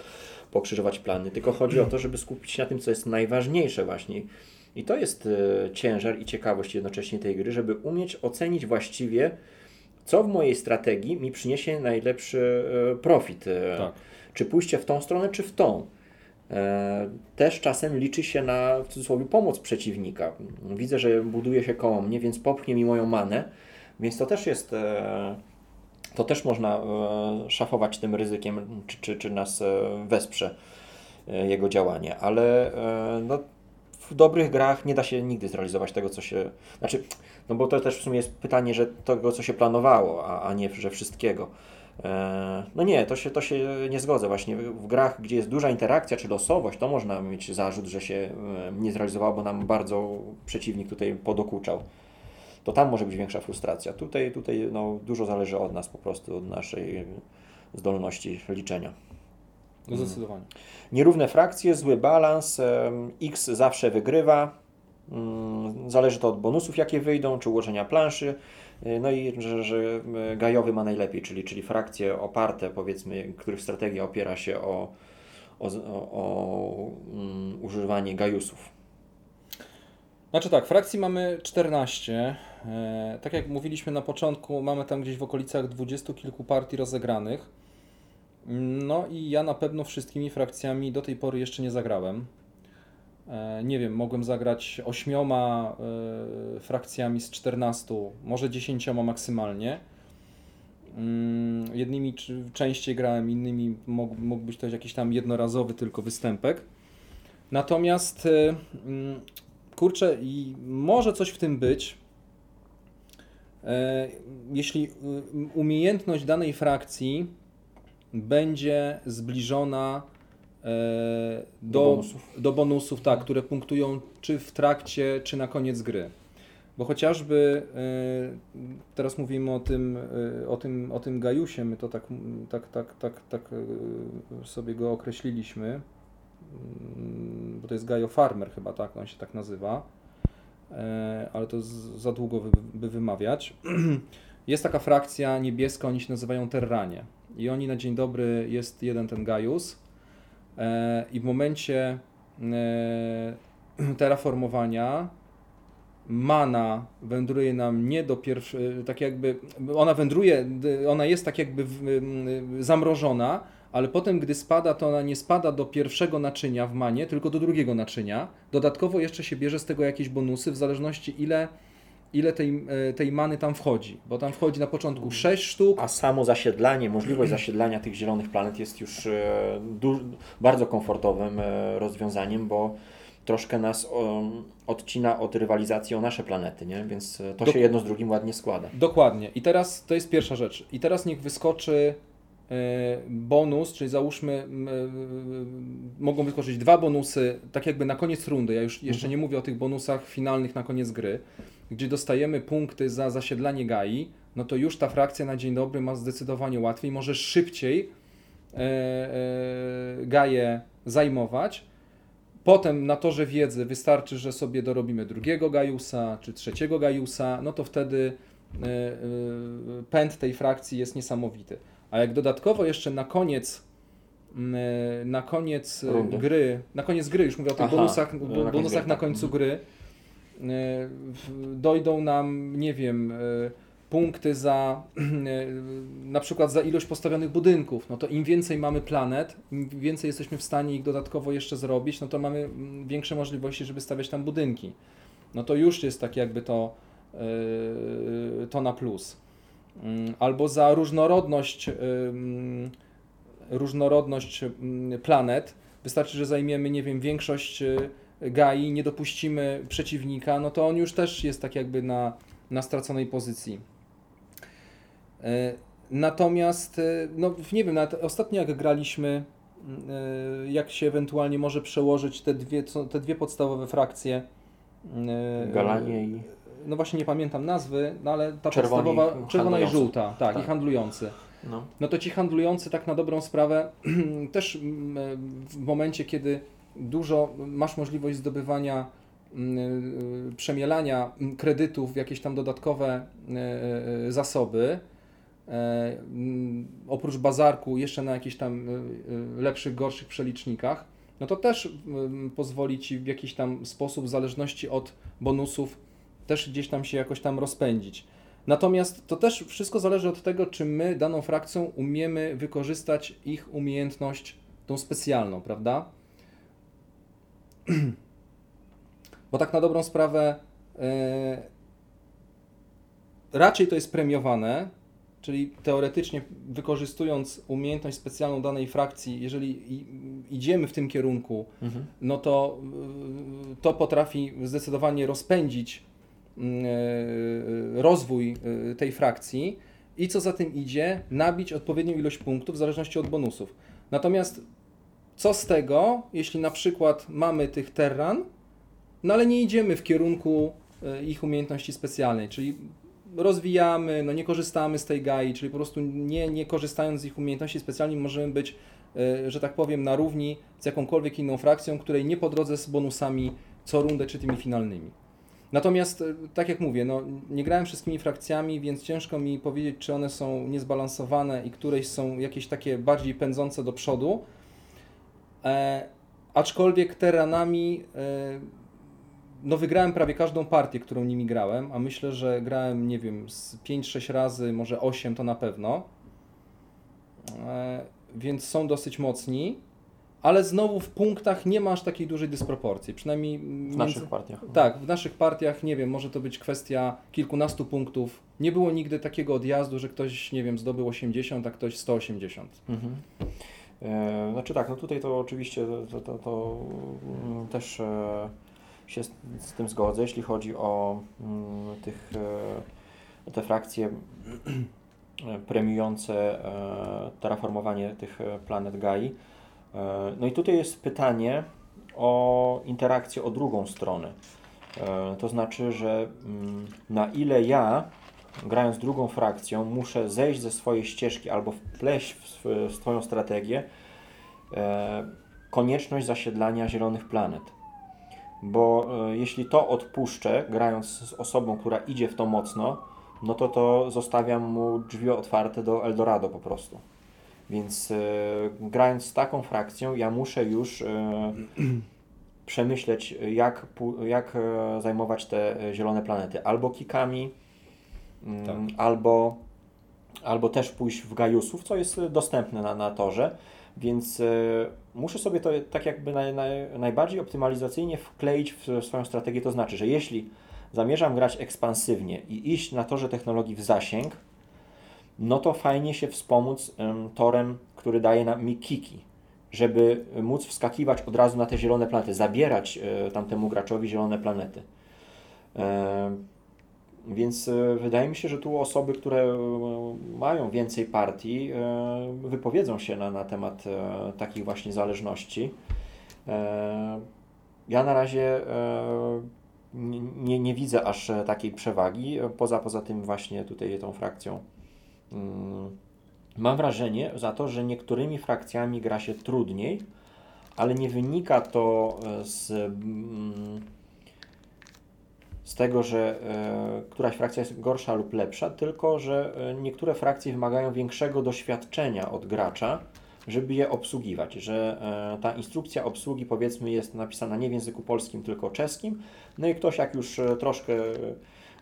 pokrzyżować plany, tylko chodzi o to, żeby skupić się na tym, co jest najważniejsze właśnie. I to jest e, ciężar i ciekawość jednocześnie tej gry, żeby umieć ocenić właściwie, co w mojej strategii mi przyniesie najlepszy profit. Tak. Czy pójście w tą stronę, czy w tą. E, też czasem liczy się na w cudzysłowie pomoc przeciwnika. Widzę, że buduje się koło mnie, więc popchnie mi moją manę, więc to też jest. E, to też można e, szafować tym ryzykiem, czy, czy, czy nas wesprze jego działanie, ale no, w dobrych grach nie da się nigdy zrealizować tego, co się. Znaczy, no bo to też w sumie jest pytanie, że tego, co się planowało, a, a nie, że wszystkiego. E, no nie, to się, to się nie zgodzę. Właśnie w grach, gdzie jest duża interakcja czy losowość, to można mieć zarzut, że się e, nie zrealizowało, bo nam bardzo przeciwnik tutaj podokuczał. To tam może być większa frustracja. Tutaj, tutaj no, dużo zależy od nas po prostu, od naszej zdolności liczenia. No zdecydowanie. Nierówne frakcje, zły balans, X zawsze wygrywa. Mm, zależy to od bonusów, jakie wyjdą, czy ułożenia planszy. Y, no i że, że y, gajowy ma najlepiej, czyli, czyli frakcje oparte, powiedzmy, których strategia opiera się o, o, o um, używanie gajusów. Znaczy tak, frakcji mamy 14. E, tak jak mówiliśmy na początku, mamy tam gdzieś w okolicach dwudziestu kilku partii rozegranych. No i ja na pewno wszystkimi frakcjami do tej pory jeszcze nie zagrałem. E, nie wiem, mogłem zagrać ośmioma e, frakcjami z 14, może dziesięcioma maksymalnie. Mm, jednymi częściej grałem, innymi mógł, być to jakiś tam jednorazowy tylko występek. Natomiast e, mm, kurczę, i może coś w tym być, jeśli umiejętność danej frakcji będzie zbliżona do, do, bonusów. do bonusów, tak, które punktują czy w trakcie, czy na koniec gry. Bo chociażby e, teraz mówimy o tym, e, o tym, o tym Gajusie, my to tak, tak, tak, tak, tak sobie go określiliśmy, mm, bo to jest Gajo Farmer chyba, tak, on się tak nazywa, ale to za długo by, by wymawiać. (clears throat) Jest taka frakcja niebieska, oni się nazywają Terranie i oni na dzień dobry jest jeden ten Gajus, E, I w momencie e, (clears throat) terraformowania mana wędruje nam nie do pierwszego, tak jakby, ona wędruje, ona jest tak jakby zamrożona, ale potem gdy spada, to ona nie spada do pierwszego naczynia w manie, tylko do drugiego naczynia. Dodatkowo jeszcze się bierze z tego jakieś bonusy, w zależności ile ile tej, e, tej many tam wchodzi, bo tam wchodzi na początku 6 sztuk. A samo zasiedlanie, możliwość zasiedlania tych zielonych planet jest już e, bardzo komfortowym e, rozwiązaniem, bo troszkę nas odcina od rywalizacji o nasze planety, nie? więc to Dok się jedno z drugim ładnie składa. Dokładnie. I teraz to jest pierwsza rzecz. I teraz niech wyskoczy bonus, czyli załóżmy, mogą wyskoczyć dwa bonusy, tak jakby na koniec rundy. Ja już jeszcze mhm. nie mówię o tych bonusach finalnych na koniec gry gdzie dostajemy punkty za zasiedlanie gai, no to już ta frakcja na dzień dobry ma zdecydowanie łatwiej, może szybciej e, e, gaje zajmować. Potem na torze wiedzy wystarczy, że sobie dorobimy drugiego gajusa czy trzeciego gajusa, no to wtedy e, e, pęd tej frakcji jest niesamowity. A jak dodatkowo jeszcze na koniec e, na koniec Rundy. gry, na koniec gry, już mówię o tych Aha, bonusach, bonusach na końcu tak. gry, dojdą nam, nie wiem, e, punkty za e, na przykład za ilość postawionych budynków, no to im więcej mamy planet, im więcej jesteśmy w stanie ich dodatkowo jeszcze zrobić, no to mamy mm, większe możliwości, żeby stawiać tam budynki. No to już jest tak jakby to, to na plus. Mm, albo za różnorodność, mm, różnorodność planet, wystarczy, że zajmiemy, nie wiem, większość gai, nie dopuścimy przeciwnika, no to on już też jest tak jakby na, na straconej pozycji. E, natomiast, e, no nie wiem, nawet ostatnio jak graliśmy, e, jak się ewentualnie może przełożyć te dwie, te dwie podstawowe frakcje. Galanie i... No właśnie nie pamiętam nazwy, no ale ta Czerwoni, podstawowa, czerwona i żółta, tak, tak, i handlujący. No. no to ci handlujący tak na dobrą sprawę (clears throat) też w momencie, kiedy dużo masz możliwość zdobywania, mm, y, przemielania kredytów w jakieś tam dodatkowe y, y, zasoby. E, mm, oprócz bazarku jeszcze na jakichś tam lepszych, gorszych przelicznikach, no to też pozwoli Ci w jakiś tam sposób, w zależności od bonusów, też gdzieś tam się jakoś tam rozpędzić. Natomiast to też wszystko zależy od tego, czy my daną frakcją umiemy wykorzystać ich umiejętność, tą specjalną, prawda? (clears throat) bo tak na dobrą sprawę e, raczej to jest premiowane, czyli teoretycznie wykorzystując umiejętność specjalną danej frakcji, jeżeli idziemy w tym kierunku, mhm. no to y, to potrafi zdecydowanie rozpędzić e, rozwój e, tej frakcji i co za tym idzie, nabić odpowiednią ilość punktów w zależności od bonusów. Natomiast co z tego, jeśli na przykład mamy tych terran, no ale nie idziemy w kierunku e, ich umiejętności specjalnej, czyli rozwijamy, no nie korzystamy z tej GAI, czyli po prostu nie, nie korzystając z ich umiejętności specjalnych możemy być, e, że tak powiem, na równi z jakąkolwiek inną frakcją, której nie po drodze z bonusami co rundę czy tymi finalnymi. Natomiast, e, tak jak mówię, no, nie grałem wszystkimi frakcjami, więc ciężko mi powiedzieć, czy one są niezbalansowane i któreś są jakieś takie bardziej pędzące do przodu. E, aczkolwiek teranami e, no wygrałem prawie każdą partię, którą nimi grałem, a myślę, że grałem, nie wiem, z 5-6 razy, może 8 to na pewno. E, więc są dosyć mocni, ale znowu w punktach nie masz takiej dużej dysproporcji. Przynajmniej w między... naszych partiach. Tak, w naszych partiach, nie wiem, może to być kwestia kilkunastu punktów. Nie było nigdy takiego odjazdu, że ktoś, nie wiem, zdobył 80, a ktoś 180. Mhm. E, znaczy tak, no tutaj to oczywiście to, to, to mm, też e, się z, tym zgodzę, jeśli chodzi o mm, tych, e, te frakcje premiujące terraformowanie tych planet Gai. No i tutaj jest pytanie o interakcję o drugą stronę. To znaczy, że mm, na ile ja, grając drugą frakcją, muszę zejść ze swojej ścieżki albo wpleść w, w swoją strategię e, konieczność zasiedlania zielonych planet. Bo jeśli to odpuszczę, grając z osobą, która idzie w to mocno, no to to zostawiam mu drzwi otwarte do Eldorado po prostu. Więc e, grając z taką frakcją, ja muszę już e, przemyśleć, jak, jak e, zajmować te zielone planety. Albo kikami, tak. albo, albo też pójść w Gajusów, co jest dostępne na, na torze. Więc muszę sobie to tak jakby naj, naj, najbardziej optymalizacyjnie wkleić w swoją strategię. To znaczy, że jeśli zamierzam grać ekspansywnie i iść na torze technologii w zasięg, no to fajnie się wspomóc torem, który daje nam mi kiki, żeby móc wskakiwać od razu na te zielone planety, zabierać e, tamtemu graczowi zielone planety. E, więc e, wydaje mi się, że tu osoby, które e, mają więcej partii, e, wypowiedzą się na, na temat takich właśnie zależności. Ja na razie nie, nie widzę aż takiej przewagi, poza, poza tym właśnie tutaj tą frakcją Mm, mam wrażenie za to, że niektórymi frakcjami gra się trudniej, ale nie wynika to z, mm, z tego, że e, któraś frakcja jest gorsza lub lepsza, tylko że e, niektóre frakcje wymagają większego doświadczenia od gracza, żeby je obsługiwać, że ta instrukcja obsługi powiedzmy jest napisana nie w języku polskim, tylko czeskim, no i ktoś jak już troszkę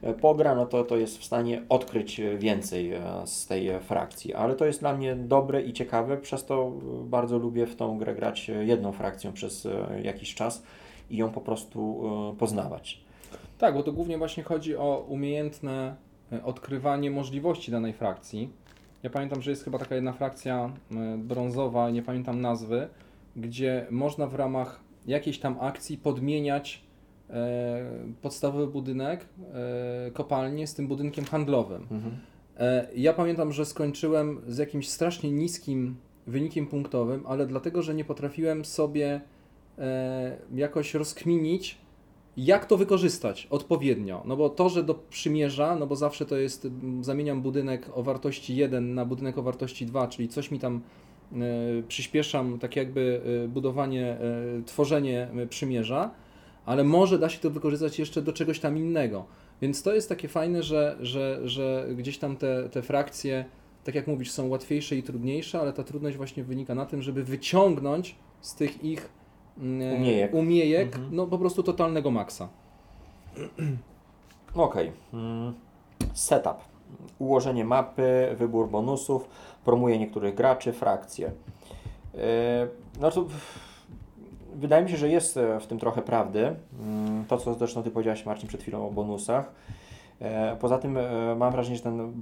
E, pogra, no to, to jest w stanie odkryć więcej e, z tej frakcji. Ale to jest dla mnie dobre i ciekawe, przez to bardzo lubię w tą grę grać jedną frakcją przez e, jakiś czas i ją po prostu poznawać. Tak, bo to głównie właśnie chodzi o umiejętne odkrywanie możliwości danej frakcji. Ja pamiętam, że jest chyba taka jedna frakcja brązowa, nie pamiętam nazwy, gdzie można w ramach jakiejś tam akcji podmieniać E, podstawowy budynek, e, kopalnię z tym budynkiem handlowym. Mhm. E, ja pamiętam, że skończyłem z jakimś strasznie niskim wynikiem punktowym, ale dlatego, że nie potrafiłem sobie jakoś rozkminić, jak to wykorzystać odpowiednio. No bo to, że do przymierza, no bo zawsze to jest, zamieniam budynek o wartości 1 na budynek o wartości 2, czyli coś mi tam przyspieszam, tak jakby budowanie, tworzenie przymierza ale może da się to wykorzystać jeszcze do czegoś tam innego. Więc to jest takie fajne, że, że, że gdzieś tam te, te frakcje, tak jak mówisz, są łatwiejsze i trudniejsze, ale ta trudność właśnie wynika na tym, żeby wyciągnąć z tych ich umiejek, umiejek mhm. no po prostu totalnego maksa. (clears throat) Okej. Okay. Mm, setup. Ułożenie mapy, wybór bonusów, promuje niektórych graczy, frakcje. Yy, no to wydaje mi się, że jest e, w tym trochę prawdy. Mm, To, co zresztą Ty powiedziałeś, Marcin, przed chwilą o bonusach. E, Poza tym e, mam wrażenie, że ten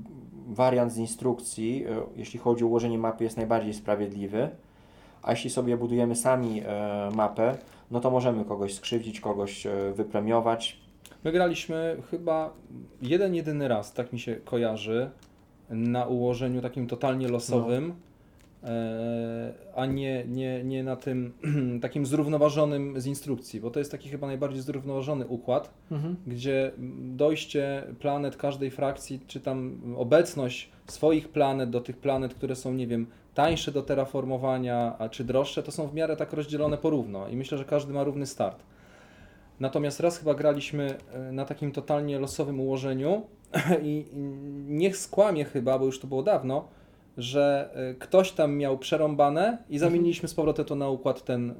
wariant z instrukcji, e, jeśli chodzi o ułożenie mapy, jest najbardziej sprawiedliwy. A jeśli sobie budujemy sami e, mapę, no to możemy kogoś skrzywdzić, kogoś e, wypremiować. My graliśmy chyba jeden, jedyny raz, tak mi się kojarzy, na ułożeniu takim totalnie losowym, e, a nie, nie, nie na tym (clears throat) takim zrównoważonym z instrukcji, bo to jest taki chyba najbardziej zrównoważony układ, gdzie dojście planet każdej frakcji, czy tam obecność swoich planet do tych planet, które są, nie wiem, tańsze do terraformowania, a czy droższe, to są w miarę tak rozdzielone porówno i myślę, że każdy ma równy start. Natomiast raz chyba graliśmy e, na takim totalnie losowym ułożeniu (laughs) i niech skłamie chyba, bo już to było dawno, że e, ktoś tam miał przerąbane i zamieniliśmy z powrotem to na układ ten e,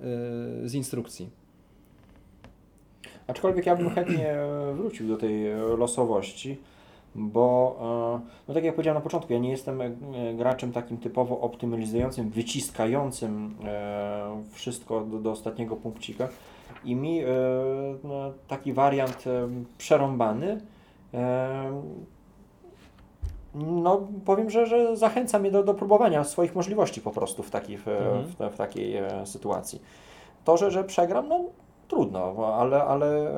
z instrukcji. Aczkolwiek ja bym chętnie wrócił do tej losowości, bo e, no tak jak powiedziałem na początku, ja nie jestem e, graczem takim typowo optymalizującym, wyciskającym e, wszystko do, do ostatniego punkcika i mi no, taki wariant przerąbany no powiem, że, że zachęca mnie do, do próbowania swoich możliwości po prostu w, taki, w, Mhm. w, w takiej sytuacji. To, że, że przegram, no trudno, ale, ale,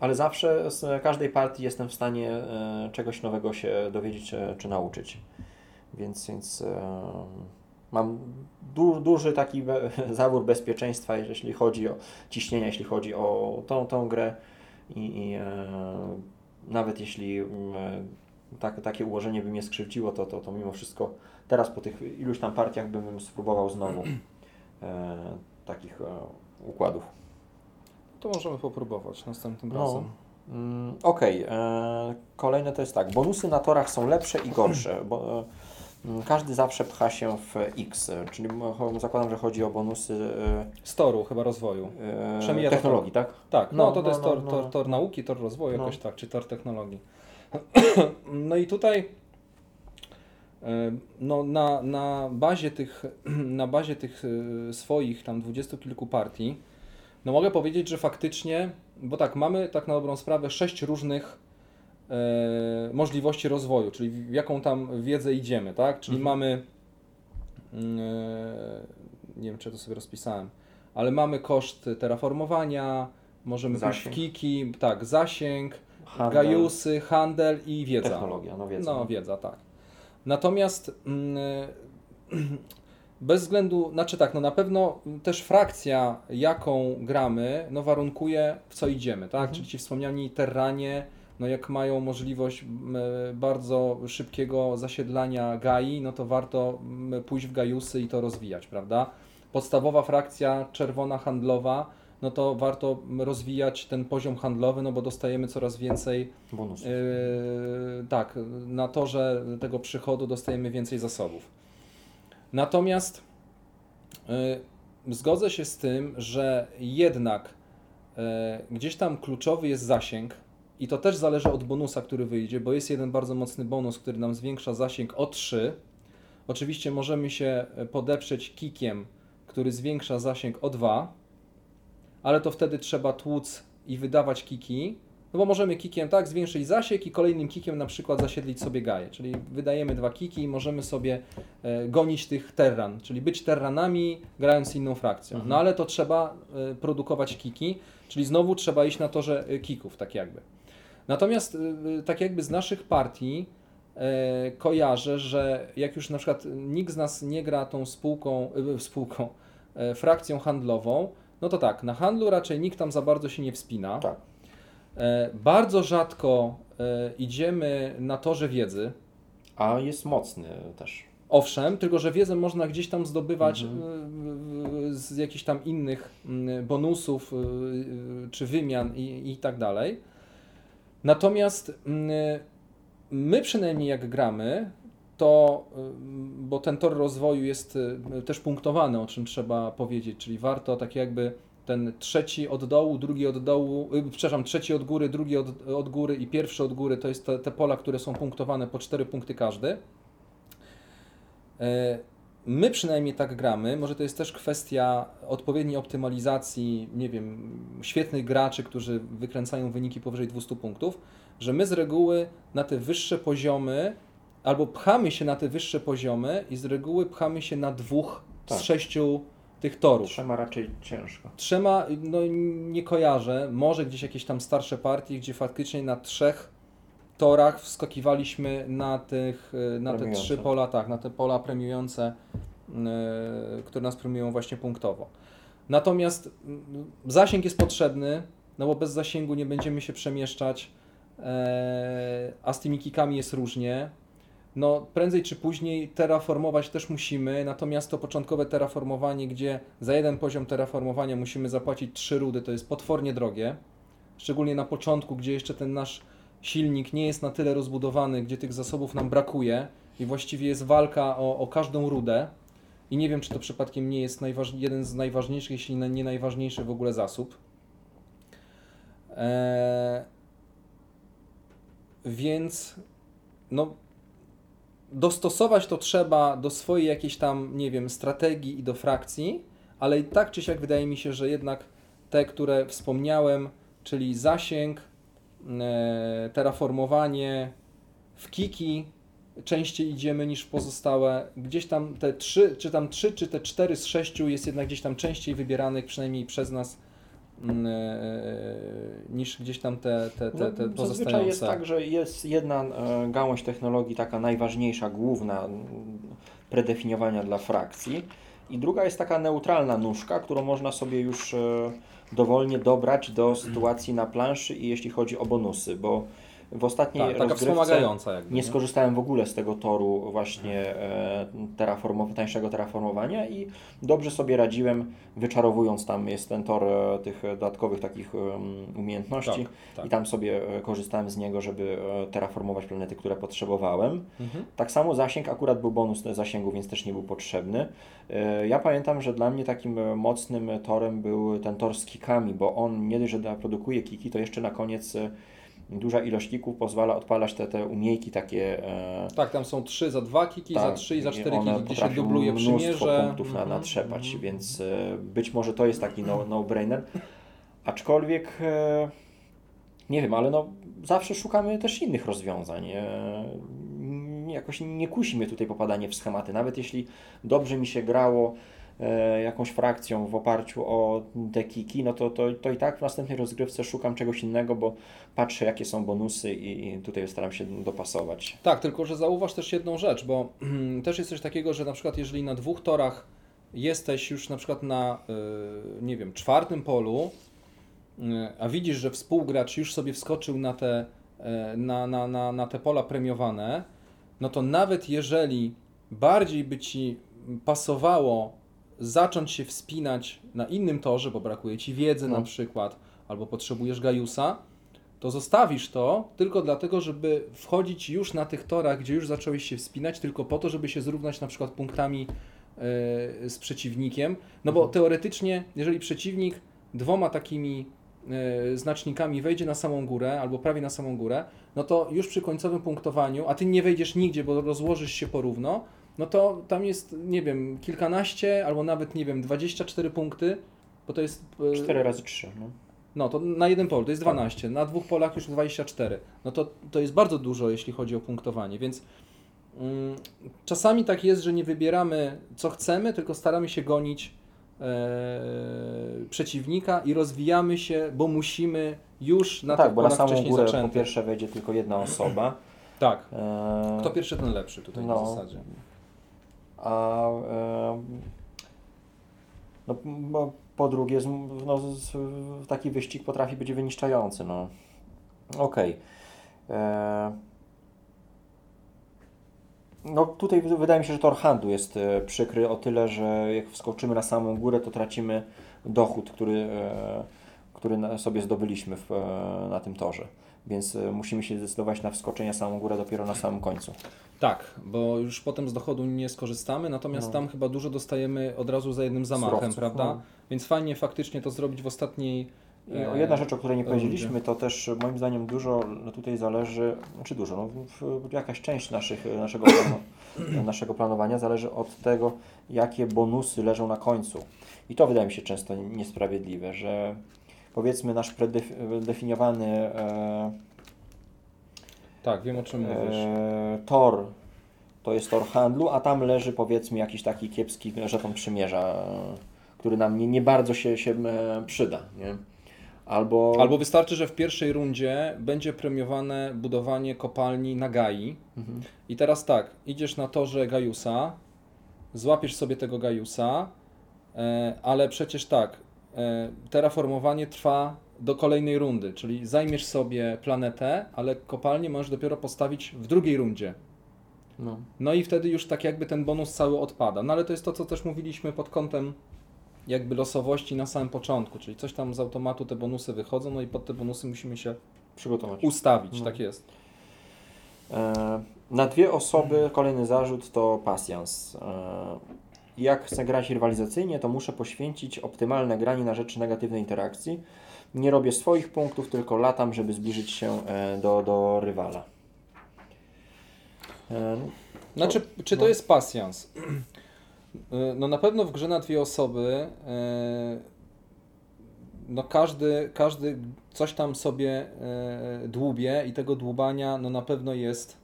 ale zawsze z każdej partii jestem w stanie e, czegoś nowego się dowiedzieć czy, czy nauczyć. Więc, więc e, mam du, duży taki (laughs) zawór bezpieczeństwa, jeśli chodzi o ciśnienia, jeśli chodzi o tą, tą grę i, i e, nawet jeśli mm, e, tak, takie ułożenie by mnie skrzywdziło, to, to, to mimo wszystko teraz po tych iluś tam partiach bym spróbował znowu e, takich e, układów. To możemy popróbować następnym No. razem. Mm, Okej, e, kolejne to jest tak. Bonusy na torach są lepsze i gorsze, bo e, mm, każdy zawsze pcha się w X, e, czyli zakładam, że chodzi o bonusy Z toru chyba rozwoju. e, technologii, tak? Tak, no, No, to, to no, jest no, tor, no. tor, tor nauki, tor rozwoju, No. jakoś tak, czy tor technologii. (clears throat) No i tutaj e, no, na, na bazie tych, (clears throat) na bazie tych e, swoich tam dwudziestu kilku partii, no mogę powiedzieć, że faktycznie, bo tak, mamy tak na dobrą sprawę sześć różnych e, możliwości rozwoju, czyli w jaką tam wiedzę idziemy, tak? Czyli Mhm. mamy, mm, e, nie wiem czy ja to sobie rozpisałem, ale mamy koszt terraformowania, możemy pójść w Zasięg. kiki, tak, zasięg, Handel, gajusy, handel i wiedza. Technologia, no wiedza. No, wiedza, tak. Natomiast mm, (clears throat) bez względu, znaczy tak, no na pewno też frakcja, jaką gramy, no warunkuje w co idziemy, tak? Mhm. Czyli ci wspomniani terranie, no jak mają możliwość bardzo szybkiego zasiedlania gai, no to warto pójść w gajusy i to rozwijać, prawda? Podstawowa frakcja czerwona handlowa, no to warto rozwijać ten poziom handlowy, no bo dostajemy coraz więcej Bonusy. Yy, tak, na torze tego przychodu dostajemy więcej zasobów. Natomiast yy, zgodzę się z tym, że jednak yy, gdzieś tam kluczowy jest zasięg i to też zależy od bonusa, który wyjdzie, bo jest jeden bardzo mocny bonus, który nam zwiększa zasięg o 3. Oczywiście możemy się podeprzeć kikiem, który zwiększa zasięg o 2, ale to wtedy trzeba tłuc i wydawać kiki, no bo możemy kikiem tak zwiększyć zasięg i kolejnym kikiem na przykład zasiedlić sobie gaję, czyli wydajemy dwa kiki i możemy sobie e, gonić tych terran, czyli być terranami grając inną frakcją. Mhm. No ale to trzeba e, produkować kiki, czyli znowu trzeba iść na torze e, kików, tak jakby. Natomiast e, tak jakby z naszych partii e, kojarzę, że jak już na przykład nikt z nas nie gra tą spółką, e, spółką e, frakcją handlową, no to tak, na handlu raczej nikt tam za bardzo się nie wspina. Tak. E, Bardzo rzadko e, idziemy na torze wiedzy. A jest mocny też. Owszem, tylko że wiedzę można gdzieś tam zdobywać Mhm. e, z jakichś tam innych bonusów czy wymian i, i tak dalej. Natomiast my przynajmniej jak gramy, to, bo ten tor rozwoju jest też punktowany, o czym trzeba powiedzieć, czyli warto tak jakby ten trzeci od dołu, drugi od dołu, y, przepraszam, trzeci od góry, drugi od, od góry i pierwszy od góry, to jest te, te pola, które są punktowane po 4 punkty każdy. E, my przynajmniej tak gramy, może to jest też kwestia odpowiedniej optymalizacji, nie wiem, świetnych graczy, którzy wykręcają wyniki powyżej 200 punktów, że my z reguły na te wyższe poziomy albo pchamy się na te wyższe poziomy i z reguły pchamy się na dwóch Tak. z sześciu tych torów. Trzema raczej ciężko. Trzema, no nie kojarzę, może gdzieś jakieś tam starsze partie, gdzie faktycznie na trzech torach wskakiwaliśmy na tych, e, na te trzy pola, tak, na te pola premiujące, e, które nas premiują właśnie punktowo. Natomiast mm, zasięg jest potrzebny, no bo bez zasięgu nie będziemy się przemieszczać, e, a z tymi kikami jest różnie. No, prędzej czy później terraformować też musimy, natomiast to początkowe terraformowanie, gdzie za jeden poziom terraformowania musimy zapłacić 3 rudy, to jest potwornie drogie. Szczególnie na początku, gdzie jeszcze ten nasz silnik nie jest na tyle rozbudowany, gdzie tych zasobów nam brakuje i właściwie jest walka o, o każdą rudę. I nie wiem, czy to przypadkiem nie jest jeden z najważniejszych, jeśli nie najważniejszy w ogóle zasób. Eee... Więc no, dostosować to trzeba do swojej jakiejś tam, nie wiem, strategii i do frakcji, ale i tak czy siak wydaje mi się, że jednak te, które wspomniałem, czyli zasięg, e, terraformowanie, w kiki częściej idziemy niż w pozostałe. Gdzieś tam te trzy, czy tam trzy, czy te cztery z sześciu jest jednak gdzieś tam częściej wybieranych, przynajmniej przez nas, niż gdzieś tam te, te, te, te No, Zazwyczaj jest tak, że jest jedna e, gałąź technologii, taka najważniejsza, główna, predefiniowania dla frakcji. I druga jest taka neutralna nóżka, którą można sobie już e, dowolnie dobrać do sytuacji na planszy i jeśli chodzi o bonusy, bo w ostatniej tak, taka rozgrywce nie skorzystałem w ogóle z tego toru właśnie e, terraformow- tańszego terraformowania i dobrze sobie radziłem, wyczarowując tam jest ten tor e, tych dodatkowych takich umiejętności Tak, tak. i tam sobie e, korzystałem z niego, żeby terraformować planety, które potrzebowałem. Mhm. Tak samo zasięg, akurat był bonus zasięgu, więc też nie był potrzebny. Ja pamiętam, że dla mnie takim mocnym torem był ten tor z kikami, bo on nie dość, że produkuje kiki, to jeszcze na koniec duża ilość kików pozwala odpalać te, te umiejki takie e, Tak, tam są trzy za dwa kiki, za tak, trzy i za cztery kiki, gdzie się dubluje mnóstwo przymierze. punktów na, natrzepać, mhm. więc e, być może to jest taki no- no-brainer. Aczkolwiek e, nie wiem, ale no, zawsze szukamy też innych rozwiązań. E, jakoś nie kusi mnie tutaj popadanie w schematy. Nawet jeśli dobrze mi się grało jakąś frakcją w oparciu o te kiki, no to, to, to i tak w następnej rozgrywce szukam czegoś innego, bo patrzę jakie są bonusy i, i tutaj staram się dopasować. Tak, tylko że zauważ też jedną rzecz, bo (clears throat) też jest coś takiego, że na przykład jeżeli na dwóch torach jesteś już na przykład na, y, nie wiem, czwartym polu, y, a widzisz, że współgracz już sobie wskoczył na te, na, na, na, na te pola premiowane, no to nawet jeżeli bardziej by Ci pasowało zacząć się wspinać na innym torze, bo brakuje Ci wiedzy No. na przykład, albo potrzebujesz Gajusa, to zostawisz to tylko dlatego, żeby wchodzić już na tych torach, gdzie już zacząłeś się wspinać, tylko po to, żeby się zrównać na przykład punktami e, z przeciwnikiem. No bo Mhm. teoretycznie, jeżeli przeciwnik dwoma takimi e, znacznikami wejdzie na samą górę, albo prawie na samą górę, no to już przy końcowym punktowaniu, a ty nie wejdziesz nigdzie, bo rozłożysz się porówno, no to tam jest, nie wiem, kilkanaście, albo nawet, nie wiem, 24 punkty, bo to jest... e, 4 razy 3. No. no to na jeden polu to jest 12, na dwóch polach już 24. No to, to jest bardzo dużo, jeśli chodzi o punktowanie, więc mm, czasami tak jest, że nie wybieramy co chcemy, tylko staramy się gonić e, przeciwnika i rozwijamy się, bo musimy już na No tak, tych bo na samą wcześniej górę po pierwsze wejdzie tylko jedna osoba. Tak. E, Kto pierwszy, ten lepszy tutaj No. w zasadzie. A no, po drugie, no, taki wyścig potrafi być wyniszczający. No. Okej. E, No tutaj wy- wydaje mi się, że tor handlu jest e, przykry o tyle, że jak wskoczymy na samą górę, to tracimy dochód, który, e, który sobie zdobyliśmy w, na tym torze. Więc e, musimy się zdecydować na wskoczenie na samą górę dopiero na samym końcu. Tak, bo już potem z dochodu nie skorzystamy, natomiast No. tam chyba dużo dostajemy od razu za jednym zamachem, Surowców, prawda? no. Więc fajnie faktycznie to zrobić w ostatniej I o jedna rzecz, o której nie powiedzieliśmy, to też moim zdaniem dużo no tutaj zależy, czy dużo, no, jakaś część naszych, naszego, planu, naszego planowania zależy od tego, jakie bonusy leżą na końcu. I to wydaje mi się często niesprawiedliwe, że powiedzmy nasz predefiniowany e, tak, wiem o czym mówisz. E, tor to jest tor handlu, a tam leży powiedzmy jakiś taki kiepski żeton przymierza, który nam nie, nie bardzo się, się e, przyda. Nie? Albo... Albo wystarczy, że w pierwszej rundzie będzie premiowane budowanie kopalni na Gai. Mhm. I teraz tak, idziesz na torze Gajusa, złapiesz sobie tego Gajusa, e, ale przecież tak, terraformowanie trwa do kolejnej rundy, czyli zajmiesz sobie planetę, ale kopalnię możesz dopiero postawić w drugiej rundzie. No. no i wtedy już tak jakby ten bonus cały odpada. No ale to jest to, co też mówiliśmy pod kątem jakby losowości na samym początku, czyli coś tam z automatu te bonusy wychodzą, no i pod te bonusy musimy się przygotować, ustawić, no. tak jest. E, na dwie osoby kolejny zarzut to pasjans. E, jak chcę grać rywalizacyjnie, to muszę poświęcić optymalne granie na rzecz negatywnej interakcji. Nie robię swoich punktów, tylko latam, żeby zbliżyć się e, do, do rywala. E, znaczy, czy to no. jest pasjans? (clears throat) E, no na pewno w grze na dwie osoby no każdy, każdy coś tam sobie dłubie i tego dłubania no na pewno jest,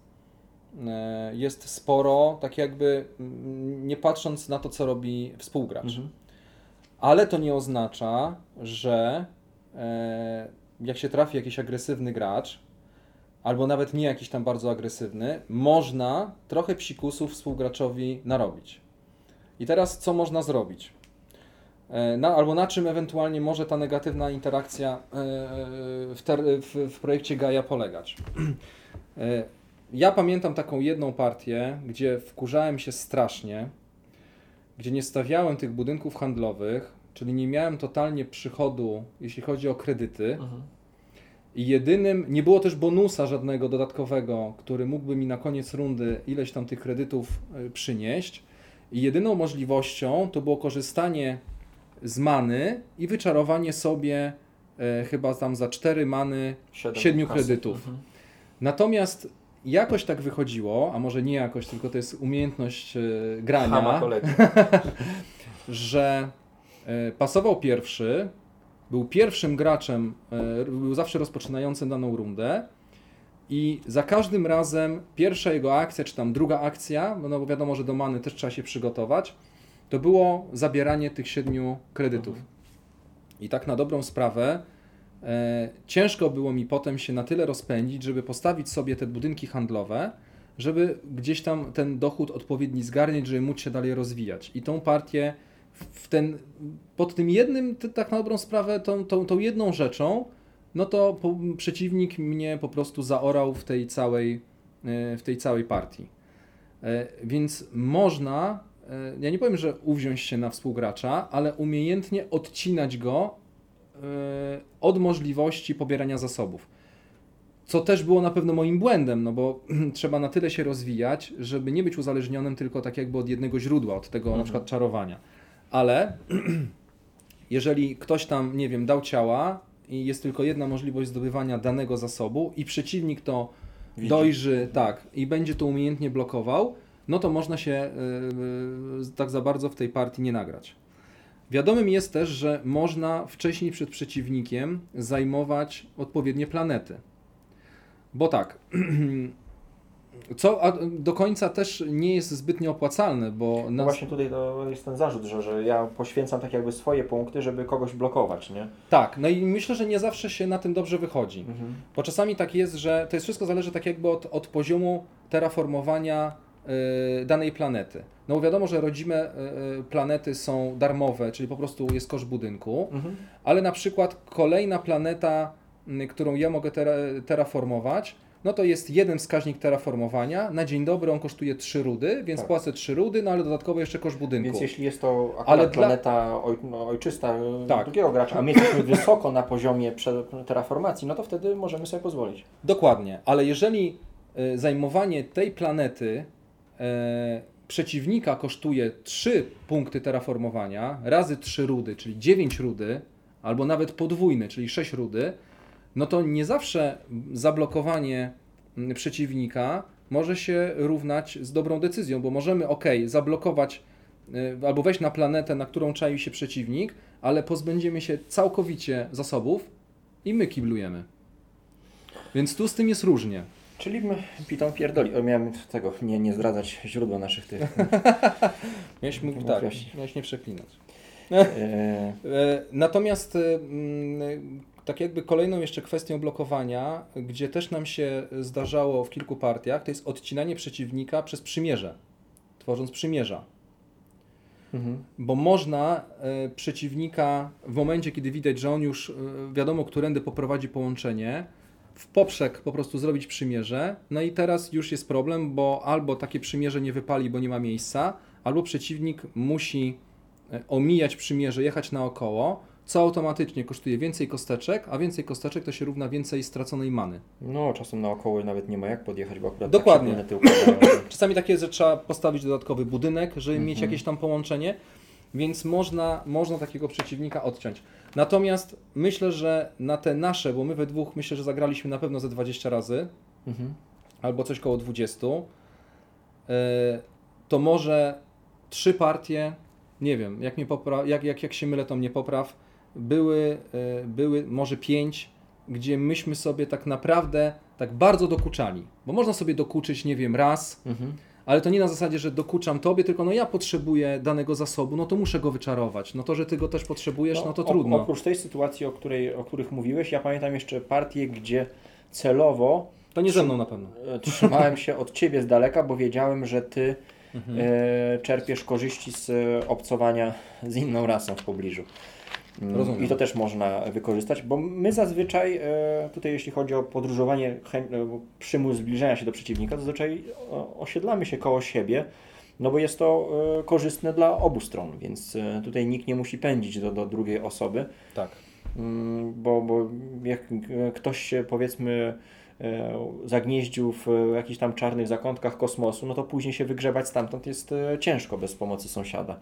jest sporo, tak jakby mm, nie patrząc na to, co robi współgracz. Mhm. Ale to nie oznacza, że jak się trafi jakiś agresywny gracz, albo nawet nie jakiś tam bardzo agresywny, można trochę psikusów współgraczowi narobić. I teraz co można zrobić? E, na, albo na czym ewentualnie może ta negatywna interakcja e, w, ter, w, w projekcie Gaia polegać? Ja pamiętam taką jedną partię, gdzie wkurzałem się strasznie, gdzie nie stawiałem tych budynków handlowych, czyli nie miałem totalnie przychodu, jeśli chodzi o kredyty. Mhm i jedynym, nie było też bonusa żadnego dodatkowego, który mógłby mi na koniec rundy ileś tam tych kredytów e, przynieść. I jedyną możliwością to było korzystanie z many i wyczarowanie sobie e, chyba tam za cztery many siedmiu kredytów. Mhm. Natomiast jakoś tak wychodziło, a może nie jakoś, tylko to jest umiejętność e, grania, (laughs) że e, pasował pierwszy, był pierwszym graczem, e, był zawsze rozpoczynającym daną rundę i za każdym razem pierwsza jego akcja, czy tam druga akcja, no bo wiadomo, że do many też trzeba się przygotować, to było zabieranie tych siedmiu kredytów. I tak na dobrą sprawę ciężko było mi potem się na tyle rozpędzić, żeby postawić sobie te budynki handlowe, żeby gdzieś tam ten dochód odpowiedni zgarniać, żeby móc się dalej rozwijać. I tą partię w ten, pod tym jednym, tak na dobrą sprawę, tą, tą, tą jedną rzeczą, no to po, przeciwnik mnie po prostu zaorał w tej całej, e, w tej całej partii. E, więc można, e, ja nie powiem, że uwziąć się na współgracza, ale umiejętnie odcinać go od możliwości pobierania zasobów. Co też było na pewno moim błędem, no bo (clears throat) trzeba na tyle się rozwijać, żeby nie być uzależnionym tylko tak jakby od jednego źródła, od tego mhm. na przykład czarowania ale (clears throat) jeżeli ktoś tam, nie wiem, dał ciała i jest tylko jedna możliwość zdobywania danego zasobu i przeciwnik to Widzi. dojrzy, tak, i będzie to umiejętnie blokował, no to można się yy, tak za bardzo w tej partii nie nagrać. Wiadomym jest też, że można wcześniej przed przeciwnikiem zajmować odpowiednie planety. Bo tak, (clears throat) Co do końca też nie jest zbytnio opłacalne, bo... No właśnie tutaj to jest ten zarzut, że, że ja poświęcam tak jakby swoje punkty, żeby kogoś blokować, nie? Tak, no i myślę, że nie zawsze się na tym dobrze wychodzi. Mhm. Bo czasami tak jest, że to jest wszystko zależy tak jakby od, od poziomu terraformowania danej planety. No bo wiadomo, że rodzime yy, planety są darmowe, czyli po prostu jest koszt budynku, mhm. ale na przykład kolejna planeta, którą ja mogę terraformować, no to jest jeden wskaźnik terraformowania. Na dzień dobry on kosztuje 3 rudy, więc tak. płacę 3 rudy, no ale dodatkowo jeszcze koszt budynku. Więc jeśli jest to akurat ale planeta dla... oj, no, ojczysta tak. drugiego gracza, a my jesteśmy (laughs) wysoko na poziomie terraformacji, no to wtedy możemy sobie pozwolić. Dokładnie, ale jeżeli y, zajmowanie tej planety y, przeciwnika kosztuje 3 punkty terraformowania razy 3 rudy, czyli 9 rudy, albo nawet podwójny, czyli 6 rudy, no to nie zawsze zablokowanie mm, przeciwnika może się równać z dobrą decyzją, bo możemy ok, zablokować y, albo wejść na planetę, na którą czaił się przeciwnik, ale pozbędziemy się całkowicie zasobów i my kiblujemy. Więc tu z tym jest różnie. Czyli Piton pierdoli. O, miałem tego, nie, nie zdradzać źródła naszych tych. (laughs) Miałeś, mógł, tak, miałeś nie przeklinać. E, (laughs) E, Natomiast mm, tak jakby kolejną jeszcze kwestią blokowania, gdzie też nam się zdarzało w kilku partiach, to jest odcinanie przeciwnika przez przymierze, tworząc przymierza. mhm. Bo można e, przeciwnika w momencie, kiedy widać, że on już e, wiadomo, którędy poprowadzi połączenie, w poprzek po prostu zrobić przymierze. No i teraz już jest problem, bo albo takie przymierze nie wypali, bo nie ma miejsca, albo przeciwnik musi e, omijać przymierze, jechać naokoło, co automatycznie kosztuje więcej kosteczek, a więcej kosteczek to się równa więcej straconej many. No, czasem naokoło nawet nie ma jak podjechać, bo akurat Dokładnie. tak planety układają. Czasami takie jest, że trzeba postawić dodatkowy budynek, żeby mieć Mhm. jakieś tam połączenie, więc można, można takiego przeciwnika odciąć. Natomiast myślę, że na te nasze, bo my we dwóch myślę, że zagraliśmy na pewno ze 20 razy, Mhm. albo coś koło 20, yy, to może trzy partie, nie wiem, jak, mnie popra- jak, jak, jak się mylę, to mnie popraw, były, yy, były może pięć, gdzie myśmy sobie tak naprawdę tak bardzo dokuczali. Bo można sobie dokuczyć, nie wiem, raz, Mhm. Ale to nie na zasadzie, że dokuczam tobie, tylko no ja potrzebuję danego zasobu, no to muszę go wyczarować. No to, że ty go też potrzebujesz, no, to op- trudno. Oprócz tej sytuacji, o, której, o których mówiłeś, ja pamiętam jeszcze partię, gdzie celowo To nie ze mną na pewno. e, trzymałem się od ciebie z daleka, bo wiedziałem, że ty Mhm. e, czerpiesz korzyści z e, obcowania z inną rasą w pobliżu. Mm, Rozumiem. I to też można wykorzystać, bo my zazwyczaj, e, tutaj jeśli chodzi o podróżowanie, e, przymus zbliżenia się do przeciwnika, zazwyczaj o- osiedlamy się koło siebie, no bo jest to e, korzystne dla obu stron, więc tutaj nikt nie musi pędzić do, do drugiej osoby. Tak. Mm, bo, bo jak ktoś się powiedzmy zagnieździł w jakichś tam czarnych zakątkach kosmosu, no to później się wygrzebać stamtąd jest ciężko bez pomocy sąsiada.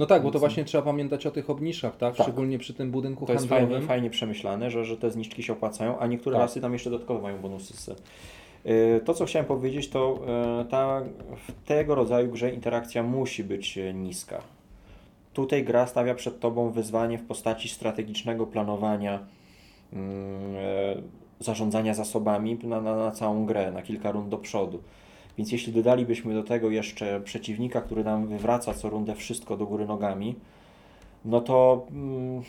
No tak, bo to właśnie trzeba pamiętać o tych obniżach, tak? Tak. Szczególnie przy tym budynku To jest handlowym. fajnie, fajnie przemyślane, że, że te zniczki się opłacają, a niektóre Tak. rasy tam jeszcze dodatkowo mają bonusy. E, To, co chciałem powiedzieć, to e, ta, w tego rodzaju grze interakcja musi być e, niska. Tutaj gra stawia przed Tobą wyzwanie w postaci strategicznego planowania, mm, zarządzania zasobami na, na, na całą grę, na kilka rund do przodu. Więc jeśli dodalibyśmy do tego jeszcze przeciwnika, który nam wywraca co rundę wszystko do góry nogami, no to mm,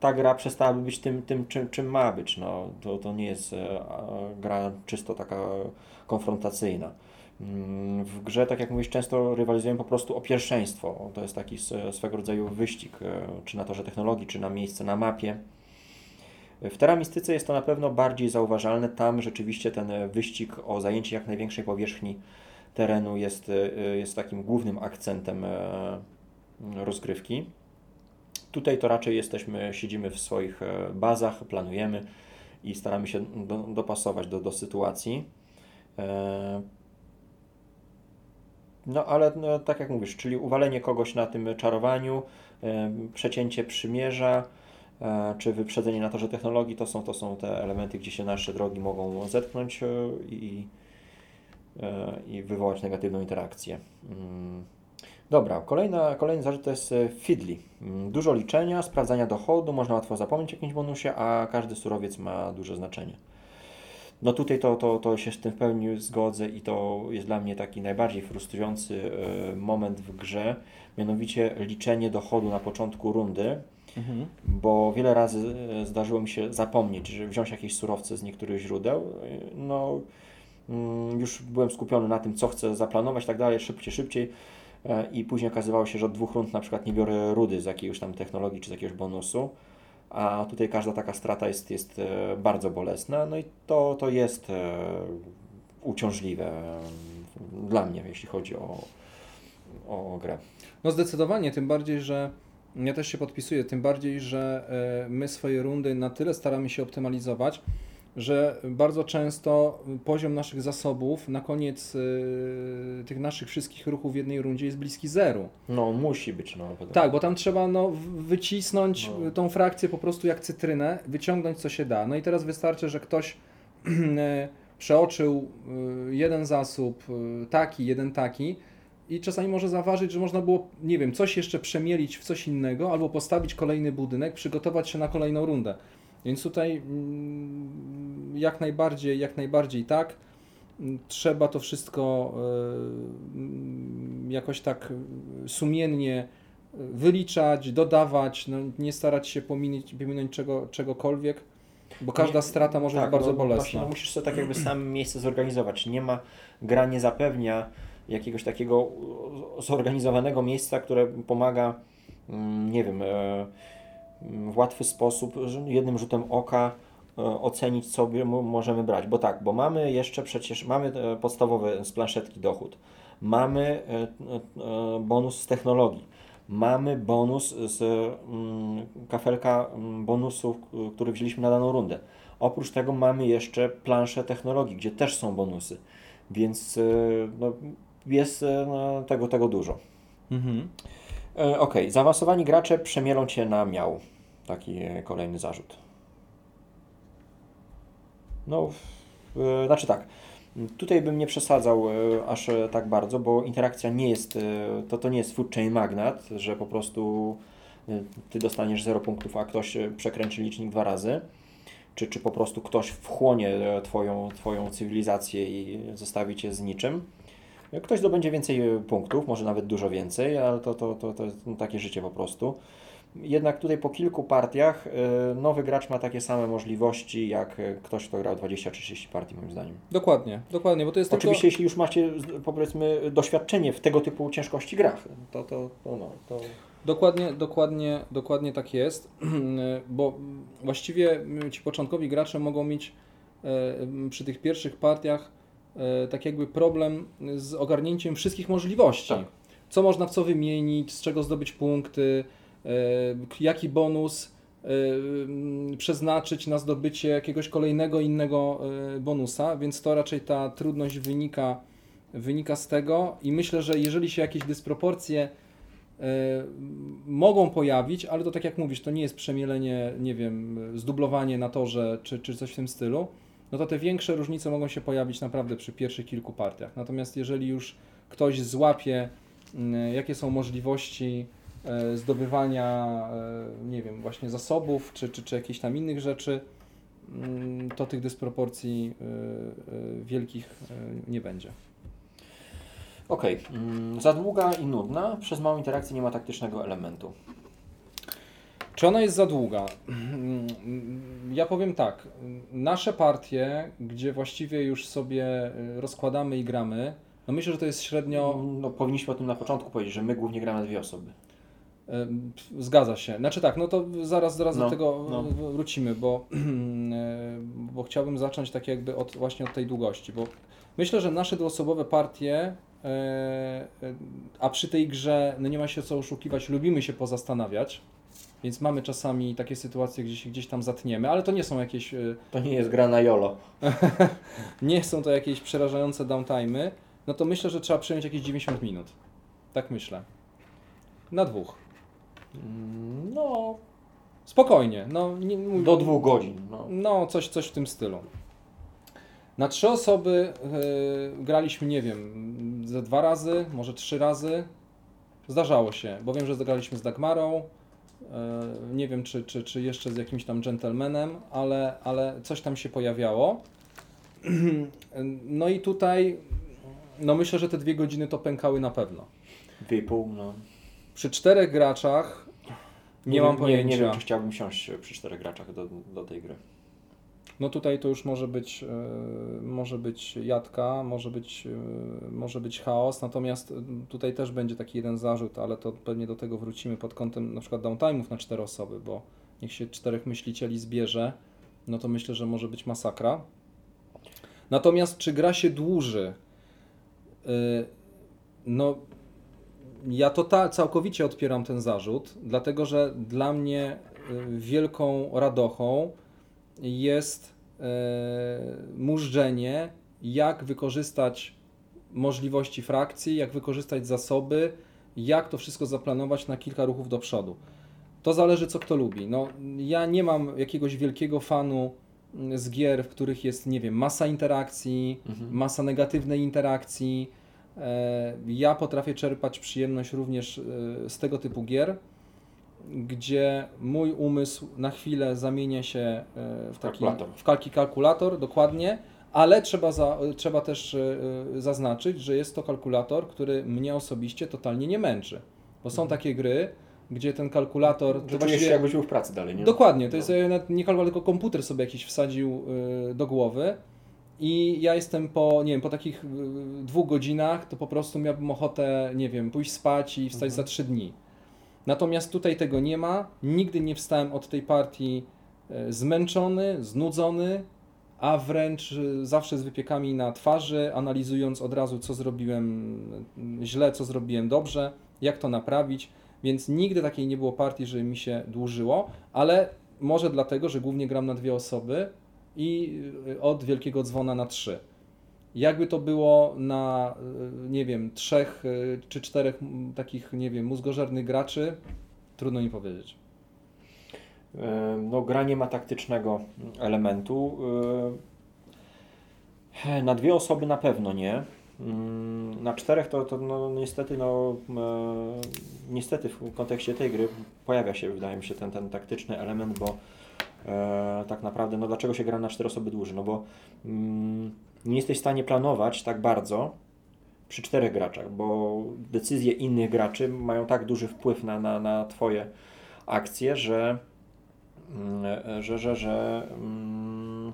ta gra przestałaby być tym, tym czym, czym ma być. No, to, to nie jest e, gra czysto taka konfrontacyjna. Mm, W grze, tak jak mówisz, często rywalizujemy po prostu o pierwszeństwo. To jest taki swego rodzaju wyścig, e, czy na torze technologii, czy na miejsce na mapie. W teramistyce jest to na pewno bardziej zauważalne. Tam rzeczywiście ten e, wyścig o zajęcie jak największej powierzchni terenu jest, e, jest takim głównym akcentem e, rozgrywki. Tutaj to raczej jesteśmy, siedzimy w swoich e, bazach, planujemy i staramy się do, dopasować do, do sytuacji. E, No ale no, tak jak mówisz, czyli uwalenie kogoś na tym czarowaniu, e, przecięcie przymierza, e, czy wyprzedzenie na torze technologii, to są, to są te elementy, gdzie się nasze drogi mogą zetknąć e, i, e, i wywołać negatywną interakcję. Mm. Dobra, kolejna, kolejny zarzut to jest e, Fidli. Mm, Dużo liczenia, sprawdzania dochodu, można łatwo zapomnieć o jakimś bonusie, a każdy surowiec ma duże znaczenie. No tutaj to, to, to się z tym w pełni zgodzę i to jest dla mnie taki najbardziej frustrujący e, moment w grze, mianowicie liczenie dochodu na początku rundy, Mhm. bo wiele razy e, zdarzyło mi się zapomnieć, że wziąć jakieś surowce z niektórych źródeł. E, No, mm, już byłem skupiony na tym, co chcę zaplanować, tak dalej, szybciej, szybciej. E, I później okazywało się, że od dwóch rund na przykład nie biorę rudy z jakiejś tam technologii czy z jakiegoś bonusu. A tutaj każda taka strata jest, jest bardzo bolesna. No i to, to jest uciążliwe e, dla mnie, jeśli chodzi o, o grę. No zdecydowanie, tym bardziej, że ja też się podpisuję, tym bardziej, że e, my swoje rundy na tyle staramy się optymalizować, że bardzo często poziom naszych zasobów na koniec y, tych naszych wszystkich ruchów w jednej rundzie jest bliski zeru. No, musi być, no. Tak, bo tam trzeba no, wycisnąć No. tą frakcję po prostu jak cytrynę, wyciągnąć co się da. No i teraz wystarczy, że ktoś (clears throat) e, przeoczył jeden zasób, taki, jeden taki i czasami może zaważyć, że można było, nie wiem, coś jeszcze przemielić w coś innego albo postawić kolejny budynek, przygotować się na kolejną rundę. Więc tutaj mm, jak najbardziej, jak najbardziej tak. Trzeba to wszystko e, jakoś tak sumiennie wyliczać, dodawać, no, nie starać się pominąć, pominąć czego, czegokolwiek, bo każda Nie- strata może tak, być bardzo no, Właśnie, bolesna. no, musisz sobie tak jakby (clears throat) sam miejsce zorganizować. Nie ma, gra nie zapewnia jakiegoś takiego zorganizowanego miejsca, które pomaga, mm, nie wiem, e, w łatwy sposób, jednym rzutem oka e, ocenić, co możemy brać. Bo tak, bo mamy jeszcze przecież, mamy e, podstawowy z planszetki dochód, mamy bonus z technologii, mamy bonus z mm, kafelka mm, bonusów, który wzięliśmy na daną rundę. Oprócz tego mamy jeszcze planszę technologii, gdzie też są bonusy, więc no, jest e, no, tego, tego dużo. Mhm. E, Okej, zaawansowani gracze przemielą Cię na miał. Taki e, kolejny zarzut. No, e, znaczy tak. Tutaj bym nie przesadzał aż tak bardzo, bo interakcja nie jest, to, to nie jest food chain magnat, że po prostu Ty dostaniesz 0 punktów, a ktoś przekręci licznik dwa razy. Czy, czy po prostu ktoś wchłonie twoją, twoją cywilizację i zostawi Cię z niczym. Ktoś zdobędzie więcej e, punktów, może nawet dużo więcej, ale to, to, to, to jest no, takie życie po prostu. Jednak tutaj po kilku partiach e, nowy gracz ma takie same możliwości jak e, ktoś, kto grał 20 czy 30 partii, moim zdaniem. Dokładnie, dokładnie, bo to jest Oczywiście, tylko... jeśli już macie, powiedzmy, doświadczenie w tego typu ciężkości grach, to, to, to, no, to Dokładnie, dokładnie, dokładnie tak jest, (clears throat) bo właściwie ci początkowi gracze mogą mieć przy tych pierwszych partiach tak jakby problem z ogarnięciem wszystkich możliwości. Tak. Co można w co wymienić, z czego zdobyć punkty, e, jaki bonus e, m, przeznaczyć na zdobycie jakiegoś kolejnego innego e, bonusa, więc to raczej ta trudność wynika, wynika z tego i myślę, że jeżeli się jakieś dysproporcje e, mogą pojawić, ale to tak jak mówisz, to nie jest przemielenie, nie wiem, zdublowanie na torze czy, czy coś w tym stylu, no to te większe różnice mogą się pojawić naprawdę przy pierwszych kilku partiach. Natomiast jeżeli już ktoś złapie, mm, jakie są możliwości e, zdobywania, e, nie wiem, właśnie zasobów czy, czy, czy jakichś tam innych rzeczy, mm, to tych dysproporcji e, wielkich nie będzie. Okej, mm, za długa i nudna, przez małą interakcję nie ma taktycznego elementu. Czy ona jest za długa? Ja powiem tak. Nasze partie, gdzie właściwie już sobie y, rozkładamy i gramy, no myślę, że to jest średnio. No, powinniśmy o tym na początku powiedzieć, że my głównie gramy dwie osoby. y, Zgadza się. Znaczy tak, no to zaraz, zaraz No, do tego no. wrócimy, bo, (clears throat) y, bo chciałbym zacząć tak jakby od, właśnie od tej długości, bo myślę, że nasze dwuosobowe partie, a przy tej grze, no nie ma się co oszukiwać, lubimy się pozastanawiać. Więc mamy czasami takie sytuacje, gdzie się gdzieś tam zatniemy, ale to nie są jakieś y, To nie jest gra na YOLO. (laughs) nie są to jakieś przerażające downtime'y, no to myślę, że trzeba przyjąć jakieś 90 minut. Tak myślę. Na dwóch. Mm, No, Spokojnie. No, nie, do dwóch godzin. No. No, coś, coś w tym stylu. Na trzy osoby y, graliśmy, nie wiem, ze dwa razy, może trzy razy. Zdarzało się, bo wiem, że zagraliśmy z Dagmarą. Y, nie wiem, czy, czy, czy jeszcze z jakimś tam gentlemanem, ale, ale coś tam się pojawiało. (clears throat) No i tutaj, no myślę, że te dwie godziny to pękały na pewno. Dwie i pół, no. Przy czterech graczach nie, mam wiem- pojęcia. Nie, nie wiem, czy chciałbym siąść przy czterech graczach do, do tej gry. No tutaj to już może być, e, może być jadka, może być, e, może być chaos, natomiast e, tutaj też będzie taki jeden zarzut, ale to pewnie do tego wrócimy pod kątem na przykład downtime'ów na cztery osoby, bo niech się czterech myślicieli zbierze, no to myślę, że może być masakra. Natomiast czy gra się dłuży? No, ja to ta, całkowicie odpieram ten zarzut, dlatego że dla mnie wielką radochą jest mużdżenie, jak wykorzystać możliwości frakcji, jak wykorzystać zasoby, jak to wszystko zaplanować na kilka ruchów do przodu. To zależy, co kto lubi. No, ja nie mam jakiegoś wielkiego fanu mm, z gier, w których jest, nie wiem, masa interakcji, mhm. masa negatywnej interakcji. E, ja potrafię czerpać przyjemność również e, z tego typu gier, gdzie mój umysł na chwilę zamienia się e, w taki kalkulator. w kalki kalkulator, dokładnie, ale trzeba, za, trzeba też zaznaczyć, że jest to kalkulator, który mnie osobiście totalnie nie męczy. Bo są mhm. takie gry, gdzie ten kalkulator... To właściwie się jakbyś był w pracy dalej, nie? Dokładnie, to no. jest nie kalkulator, tylko komputer sobie jakiś wsadził do głowy i ja jestem po, nie wiem, po takich dwóch godzinach, to po prostu miałbym ochotę, nie wiem, pójść spać i wstać mhm. za trzy dni. Natomiast tutaj tego nie ma, nigdy nie wstałem od tej partii y, zmęczony, znudzony, a wręcz zawsze z wypiekami na twarzy, analizując od razu, co zrobiłem źle, co zrobiłem dobrze, jak to naprawić. Więc nigdy takiej nie było partii, że mi się dłużyło, ale może dlatego, że głównie gram na dwie osoby i od wielkiego dzwona na trzy. Jakby to było na, y, nie wiem, trzech y, czy czterech takich, nie wiem, mózgożernych graczy, trudno mi powiedzieć. No, gra nie ma taktycznego elementu. Na dwie osoby na pewno nie. Mm, na czterech to, to no, niestety, no, e, niestety w kontekście tej gry pojawia się, wydaje mi się, ten, ten taktyczny element, bo e, tak naprawdę, no dlaczego się gra na cztery osoby dłużej? No bo mm, nie jesteś w stanie planować tak bardzo przy czterech graczach, bo decyzje innych graczy mają tak duży wpływ na, na, na Twoje akcje, że, mm, że, że, że mm,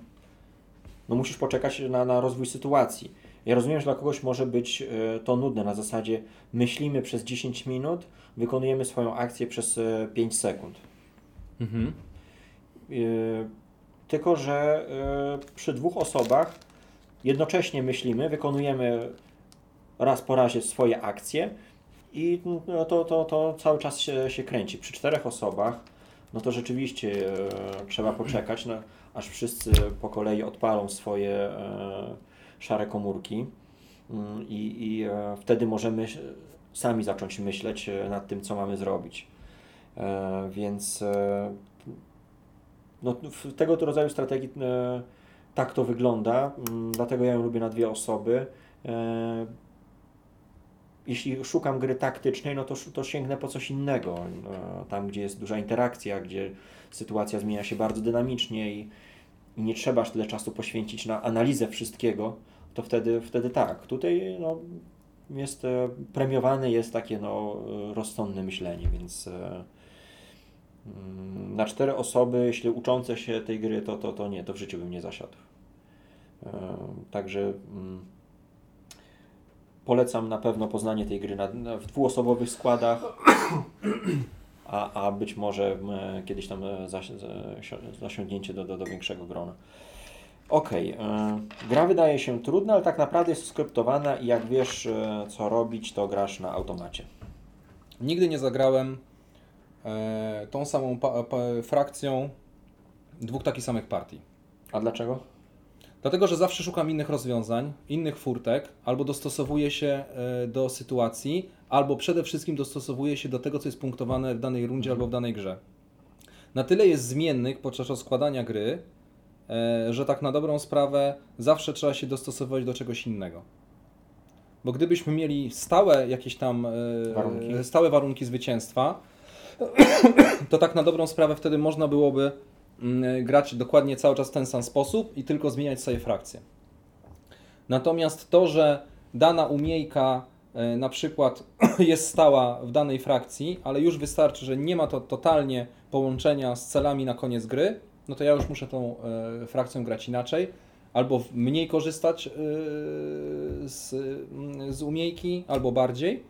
no musisz poczekać na, na rozwój sytuacji ja rozumiem, że dla kogoś może być e, to nudne na zasadzie myślimy przez 10 minut, wykonujemy swoją akcję przez 5 e, sekund. Mhm. E, tylko, że przy dwóch osobach jednocześnie myślimy, wykonujemy raz po razie swoje akcje i no, to, to, to cały czas się, się kręci. Przy czterech osobach, no to rzeczywiście trzeba poczekać, no, aż wszyscy po kolei odpalą swoje szare komórki mm, i, i e, wtedy możemy sami zacząć myśleć e, nad tym, co mamy zrobić. E, więc no, w tego rodzaju strategii tak to wygląda, mm, dlatego ja ją lubię na dwie osoby. Jeśli szukam gry taktycznej, no to, to sięgnę po coś innego. Tam, gdzie jest duża interakcja, gdzie sytuacja zmienia się bardzo dynamicznie i, nie trzeba aż tyle czasu poświęcić na analizę wszystkiego, to wtedy, wtedy tak. Tutaj no, jest e, premiowane jest takie no, rozsądne myślenie, więc e, na cztery osoby, jeśli uczące się tej gry, to, to, to nie, to w życiu bym nie zasiadł. E, także mm, polecam na pewno poznanie tej gry na, w dwuosobowych składach (coughs) a, a być może kiedyś tam zasiągnięcie do, do, do większego grona. E, gra wydaje się trudna, ale tak naprawdę jest skryptowana i jak wiesz e, co robić, to grasz na automacie. Nigdy nie zagrałem e, tą samą frakcją dwóch takich samych partii. A dlaczego? Dlatego, że zawsze szukam innych rozwiązań, innych furtek, albo dostosowuję się e, do sytuacji, albo przede wszystkim dostosowuję się do tego, co jest punktowane w danej rundzie mhm. albo w danej grze. Na tyle jest zmiennych podczas rozkładania gry, e, że tak na dobrą sprawę zawsze trzeba się dostosować do czegoś innego. Bo gdybyśmy mieli stałe jakieś tam e, warunki. stałe warunki zwycięstwa, (coughs) to tak na dobrą sprawę wtedy można byłoby mm, grać dokładnie cały czas w ten sam sposób i tylko zmieniać sobie frakcje. Natomiast to, że dana umiejka E, na przykład (coughs) jest stała w danej frakcji, ale już wystarczy, że nie ma to totalnie połączenia z celami na koniec gry, no to ja już muszę tą e, frakcją grać inaczej, albo mniej korzystać e, z, z umiejki, albo bardziej,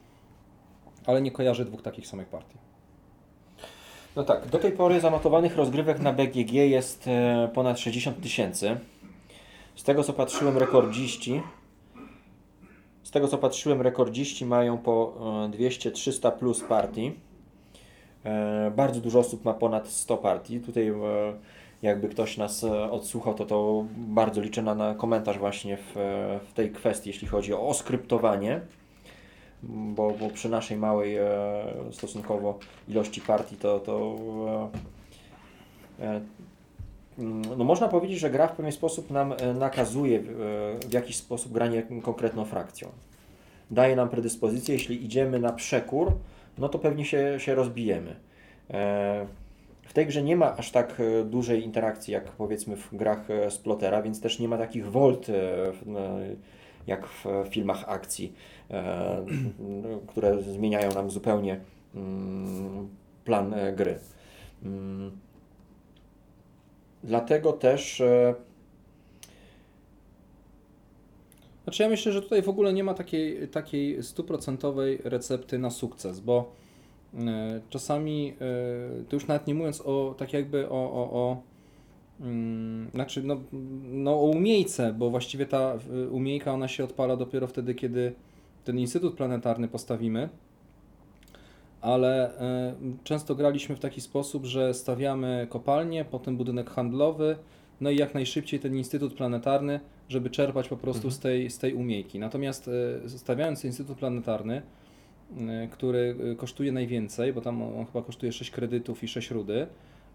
ale nie kojarzę dwóch takich samych partii. No tak, do tej pory zanotowanych rozgrywek na BGG jest ponad 60 tysięcy. Z tego co patrzyłem, rekordziści z tego co patrzyłem, rekordziści mają po 200-300 e, plus partii. E, bardzo dużo osób ma ponad 100 partii. Tutaj e, jakby ktoś nas e, odsłuchał, to to bardzo liczę na, na komentarz właśnie w, w tej kwestii, jeśli chodzi o oskryptowanie, bo, bo przy naszej małej e, stosunkowo ilości partii to, to e, no można powiedzieć, że gra w pewien sposób nam nakazuje w jakiś sposób granie konkretną frakcją. Daje nam predyspozycję, jeśli idziemy na przekór, no to pewnie się, się rozbijemy. W tej grze nie ma aż tak e, dużej interakcji jak powiedzmy w grach e, Splotera, więc też nie ma takich volt e, jak w filmach akcji, które zmieniają nam zupełnie mm, plan gry. Mm. Dlatego też. Znaczy ja myślę, że tutaj w ogóle nie ma takiej, takiej stuprocentowej recepty na sukces, bo E, czasami, e, to już nawet nie mówiąc o tak jakby o, o, o znaczy no, no o umiejce, bo właściwie ta umiejka ona się odpala dopiero wtedy, kiedy ten instytut planetarny postawimy, ale e, często graliśmy w taki sposób, że stawiamy kopalnię, potem budynek handlowy, no i jak najszybciej ten instytut planetarny, żeby czerpać po prostu mhm. z, tej, z tej umiejki. Natomiast stawiając instytut planetarny, Y, który kosztuje najwięcej, bo tam on chyba kosztuje 6 kredytów i 6 rudy,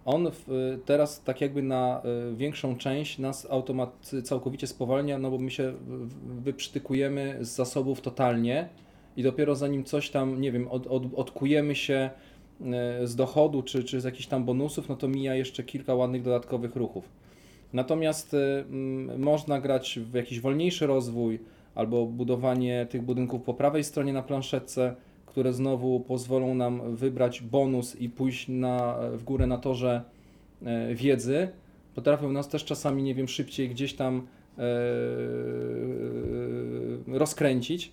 on w, teraz tak jakby na y, większą część nas automat całkowicie spowalnia, no bo my się wyprztykujemy z zasobów totalnie i dopiero zanim coś tam, nie wiem, od, od, odkujemy się z dochodu czy, czy z jakichś tam bonusów, no to mija jeszcze kilka ładnych dodatkowych ruchów. Natomiast y, można grać w jakiś wolniejszy rozwój, albo budowanie tych budynków po prawej stronie na planszetce, które znowu pozwolą nam wybrać bonus i pójść na, w górę na torze e, wiedzy. Potrafią nas też czasami, nie wiem, szybciej gdzieś tam e, rozkręcić.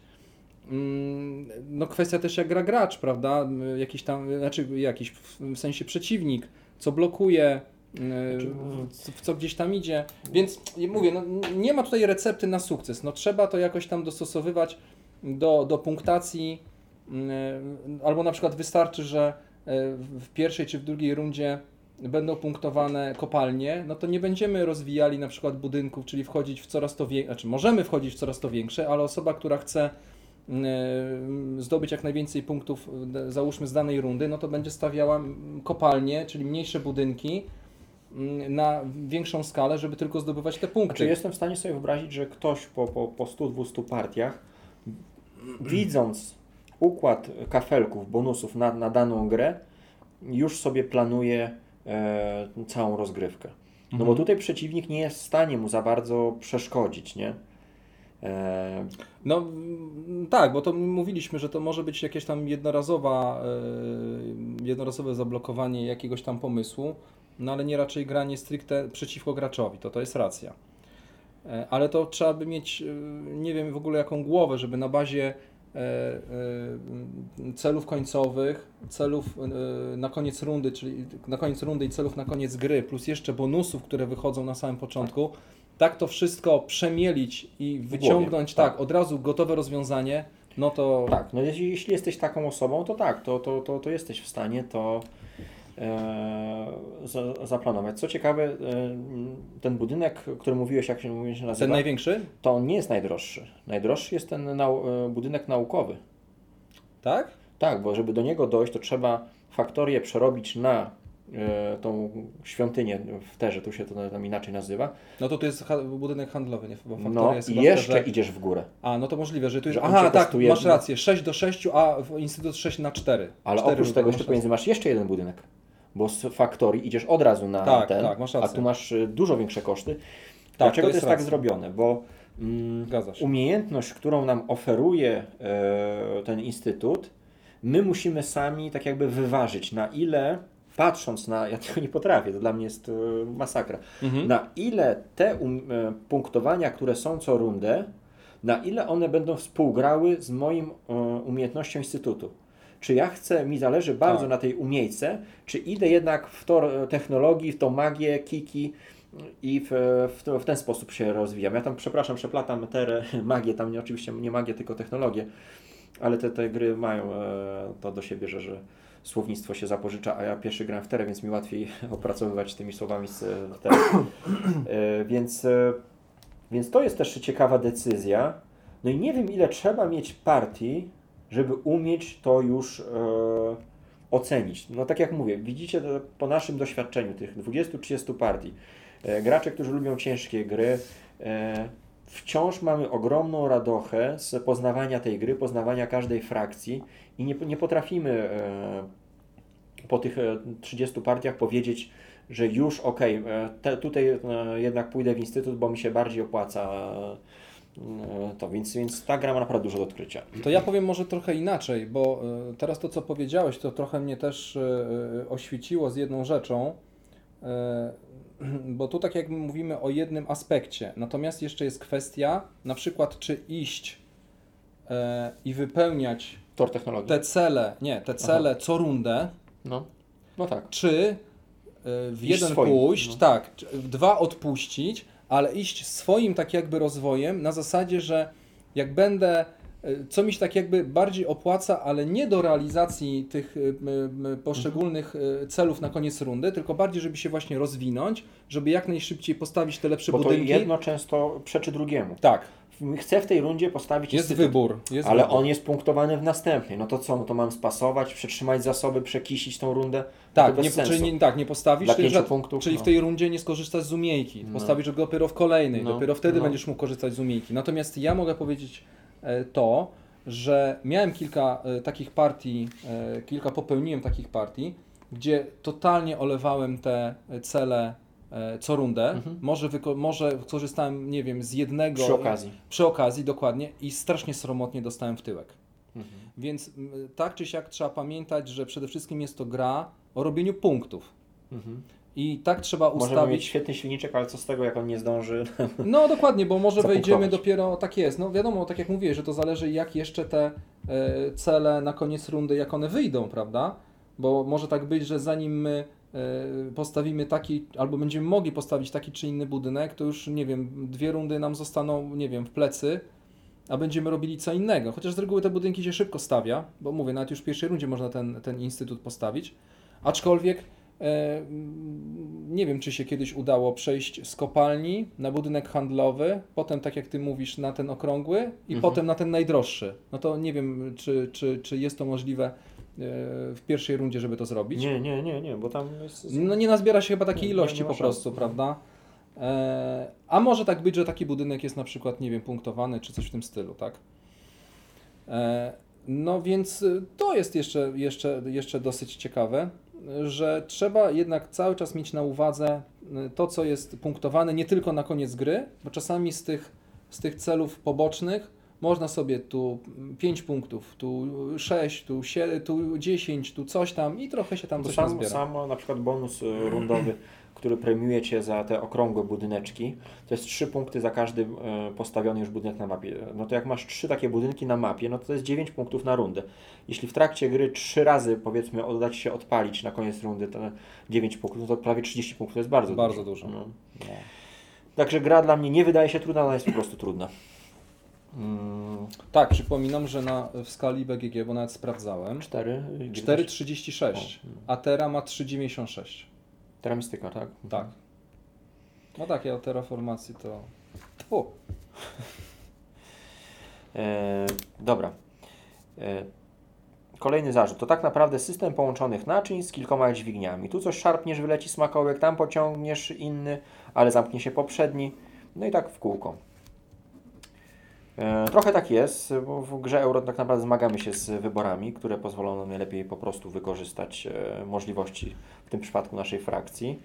Mm, no kwestia też jak gra gracz, prawda? Jakiś tam, znaczy jakiś w sensie przeciwnik, co blokuje, znaczy, w co gdzieś tam idzie. Więc mówię, no, nie ma tutaj recepty na sukces. No, trzeba to jakoś tam dostosowywać do, do punktacji, albo na przykład wystarczy, że e, w pierwszej czy w drugiej rundzie będą punktowane kopalnie, no to nie będziemy rozwijali na przykład budynków, czyli wchodzić w coraz to większe, znaczy możemy wchodzić w coraz to większe, ale osoba, która chce zdobyć jak najwięcej punktów, załóżmy z danej rundy, no to będzie stawiała kopalnie, czyli mniejsze budynki, Mm, na większą skalę, żeby tylko zdobywać te punkty. Czy znaczy, jestem w stanie sobie wyobrazić, że ktoś po, po, po 100-200 partiach, (clears throat) widząc układ kafelków, bonusów na, na daną grę, już sobie planuje e, całą rozgrywkę. No mhm. bo tutaj przeciwnik nie jest w stanie mu za bardzo przeszkodzić, nie? E... No tak, bo to mówiliśmy, że to może być jakieś tam jednorazowa, e, jednorazowe zablokowanie jakiegoś tam pomysłu, no ale nie raczej granie stricte przeciwko graczowi, to to jest racja. E, ale to trzeba by mieć, e, nie wiem w ogóle jaką głowę, żeby na bazie celów końcowych, celów na koniec rundy, czyli na koniec rundy i celów na koniec gry, plus jeszcze bonusów, które wychodzą na samym początku, tak to wszystko przemielić i wyciągnąć, tak. tak, od razu gotowe rozwiązanie, no to... Tak, no jeśli, jeśli jesteś taką osobą, to tak, to, to, to, to jesteś w stanie to e, zaplanować. Co ciekawe, e, ten budynek, o którym mówiłeś, jak się, mówi, się nazywa? Ten największy? To on nie jest najdroższy. Najdroższy jest ten nau e, budynek naukowy. Tak? Tak, bo żeby do niego dojść, to trzeba faktorię przerobić na tą świątynię w Terze, tu się to tam inaczej nazywa. No to to jest budynek handlowy, nie? Bo no jest i jeszcze terze... idziesz w górę. A, no to możliwe, że tu jest... Aha, tak, masz rację, 6 do 6, a Instytut 6 na 4. Ale 4 oprócz tego jeszcze pomiędzy masz jeszcze jeden budynek bo z faktorii idziesz od razu na tak, ten, tak, a tu masz y, dużo większe koszty. Tak, Dlaczego to jest, to jest tak zrobione? Bo mm, umiejętność, którą nam oferuje e, ten instytut, my musimy sami tak jakby wyważyć, na ile patrząc na, ja tego nie potrafię, to dla mnie jest e, masakra, mhm. na ile te um, e, punktowania, które są co rundę, na ile one będą współgrały z moim umiejętnością instytutu czy ja chcę, mi zależy bardzo tak. na tej umiejce, czy idę jednak w to technologii, w tą magię, kiki i w, w, to, w ten sposób się rozwijam. Ja tam, przepraszam, przeplatam tę (laughs) magię, tam nie, oczywiście nie magię, tylko technologię, ale te, te gry mają e, to do siebie, że, że słownictwo się zapożycza, a ja pierwszy gram w terę, więc mi łatwiej (laughs) opracowywać tymi słowami z e, terę. (coughs) E, więc, e, więc to jest też ciekawa decyzja. No i nie wiem, ile trzeba mieć partii, żeby umieć to już e, ocenić. No tak jak mówię, widzicie po naszym doświadczeniu tych 20-30 partii, e, gracze, którzy lubią ciężkie gry, e, wciąż mamy ogromną radochę z poznawania tej gry, poznawania każdej frakcji i nie, nie potrafimy po tych e, 30 partiach powiedzieć, że już okej, okay, tutaj jednak pójdę w instytut, bo mi się bardziej opłaca to, więc, więc ta gra ma naprawdę dużo do odkrycia. To ja powiem może trochę inaczej, bo e, teraz to, co powiedziałeś, to trochę mnie też e, e, oświeciło z jedną rzeczą, e, (clears throat) bo tu tak jak mówimy o jednym aspekcie, natomiast jeszcze jest kwestia, na przykład czy iść e, i wypełniać Tor technologii. te cele, nie, te cele co rundę, No. no tak. czy e, w Iść jeden swoim, pójść, no. tak, w dwa odpuścić, ale iść swoim tak jakby rozwojem na zasadzie, że jak będę, e, co mi się tak jakby bardziej opłaca, ale nie do realizacji tych e, poszczególnych e, celów na koniec rundy, tylko bardziej, żeby się właśnie rozwinąć, żeby jak najszybciej postawić te lepsze Bo to budynki. jedno często przeczy drugiemu. Tak, Chcę w tej rundzie postawić jest wybór. Jest ale wybór. on jest punktowany w następnej. No to co? No to mam spasować, przetrzymać zasoby, przekisić tą rundę? No Tak, bez nie, sensu. czyli nie, tak, nie postawisz, czyli, że- punktów, czyli no. w tej rundzie nie skorzystasz z umiejki. No. Postawisz go dopiero w kolejnej, No, dopiero wtedy no. będziesz mógł korzystać z umiejki. Natomiast ja mogę powiedzieć e, to, że miałem kilka e, takich partii, e, kilka popełniłem takich partii, gdzie totalnie olewałem te cele co rundę. Mhm. Może, może korzystałem, nie wiem, z jednego. Przy okazji. Przy okazji, dokładnie. I strasznie sromotnie dostałem w tyłek. Mhm. Więc tak czy siak trzeba pamiętać, że przede wszystkim jest to gra o robieniu punktów. Mhm. I tak trzeba Możemy mieć ustawić. świetny silniczek, ale co z tego, jak on nie zdąży? (laughs) No dokładnie, bo może wejdziemy dopiero, tak jest. No wiadomo, tak jak mówiłeś, że to zależy jak jeszcze te e, cele na koniec rundy, jak one wyjdą, prawda? Bo może tak być, że zanim my e, postawimy taki, albo będziemy mogli postawić taki czy inny budynek, to już nie wiem, dwie rundy nam zostaną, nie wiem, w plecy, a będziemy robili co innego. Chociaż z reguły te budynki się szybko stawia, bo mówię, nawet już w pierwszej rundzie można ten, ten instytut postawić. Aczkolwiek e, nie wiem, czy się kiedyś udało przejść z kopalni na budynek handlowy, potem, tak jak ty mówisz, na ten okrągły i Mhm. potem na ten najdroższy. No to nie wiem, czy, czy, czy jest to możliwe e, w pierwszej rundzie, żeby to zrobić. Nie, nie, nie, nie, bo tam jest... No nie nazbiera się chyba takiej Nie, nie- ilości nie ma po prostu, prawda? E, a może tak być, że taki budynek jest na przykład, nie wiem, punktowany, czy coś w tym stylu, tak? E, no więc y, to jest jeszcze, jeszcze, jeszcze dosyć ciekawe, że trzeba jednak cały czas mieć na uwadze y, to, co jest punktowane nie tylko na koniec gry, bo czasami z tych, z tych celów pobocznych można sobie tu 5 punktów, tu 6, tu, 7, tu 10, tu coś tam i trochę się tam To coś sam, nazbiera. samo na przykład bonus y, (clears throat) rundowy, który premiuje Cię za te okrągłe budyneczki, to jest 3 punkty za każdy y, postawiony już budynek na mapie. No to jak masz 3 takie budynki na mapie, no to to jest 9 punktów na rundę. Jeśli w trakcie gry 3 razy powiedzmy Ci się odpalić na koniec rundy to 9 punktów, no to prawie 30 punktów to jest bardzo, Bardzo dużo. dużo. No. Także gra dla mnie nie wydaje się trudna, ona jest po prostu trudna. Mm, Tak, przypominam, że na, w skali BGG, bo nawet sprawdzałem, 4. 4,36, a Terra ma 3,96. Teramistyka, tak? Tak. No tak, ja o terraformacji to... Tfu. E, dobra. E, kolejny zarzut. To tak naprawdę system połączonych naczyń z kilkoma dźwigniami. Tu coś szarpniesz, wyleci smakołek, tam pociągniesz inny, ale zamknie się poprzedni. No i tak w kółko. E, trochę tak jest, bo w grze Euro tak naprawdę zmagamy się z wyborami, które pozwolą nam najlepiej po prostu wykorzystać e, możliwości, w tym przypadku naszej frakcji.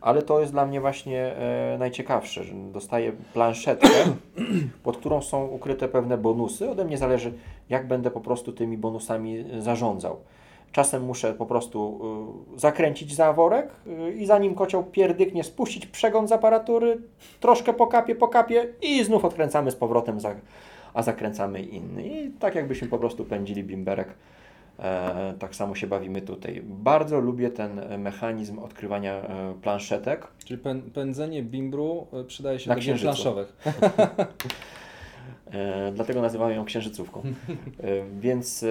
Ale to jest dla mnie właśnie e, najciekawsze, że dostaję planszetkę, (clears throat) pod którą są ukryte pewne bonusy. Ode mnie zależy, jak będę po prostu tymi bonusami zarządzał. Czasem muszę po prostu y, zakręcić zaworek y, i zanim kocioł pierdyknie, spuścić przegląd z aparatury, troszkę pokapie, pokapie i znów odkręcamy z powrotem, a zakręcamy inny. I tak jakbyśmy po prostu pędzili bimberek. E, tak samo się bawimy tutaj. Bardzo lubię ten e, mechanizm odkrywania e, planszetek. Czyli pę, pędzenie bimbru y, przydaje się Na do gier planszowych. (laughs) (laughs) E, dlatego nazywamy ją księżycówką. E, więc e,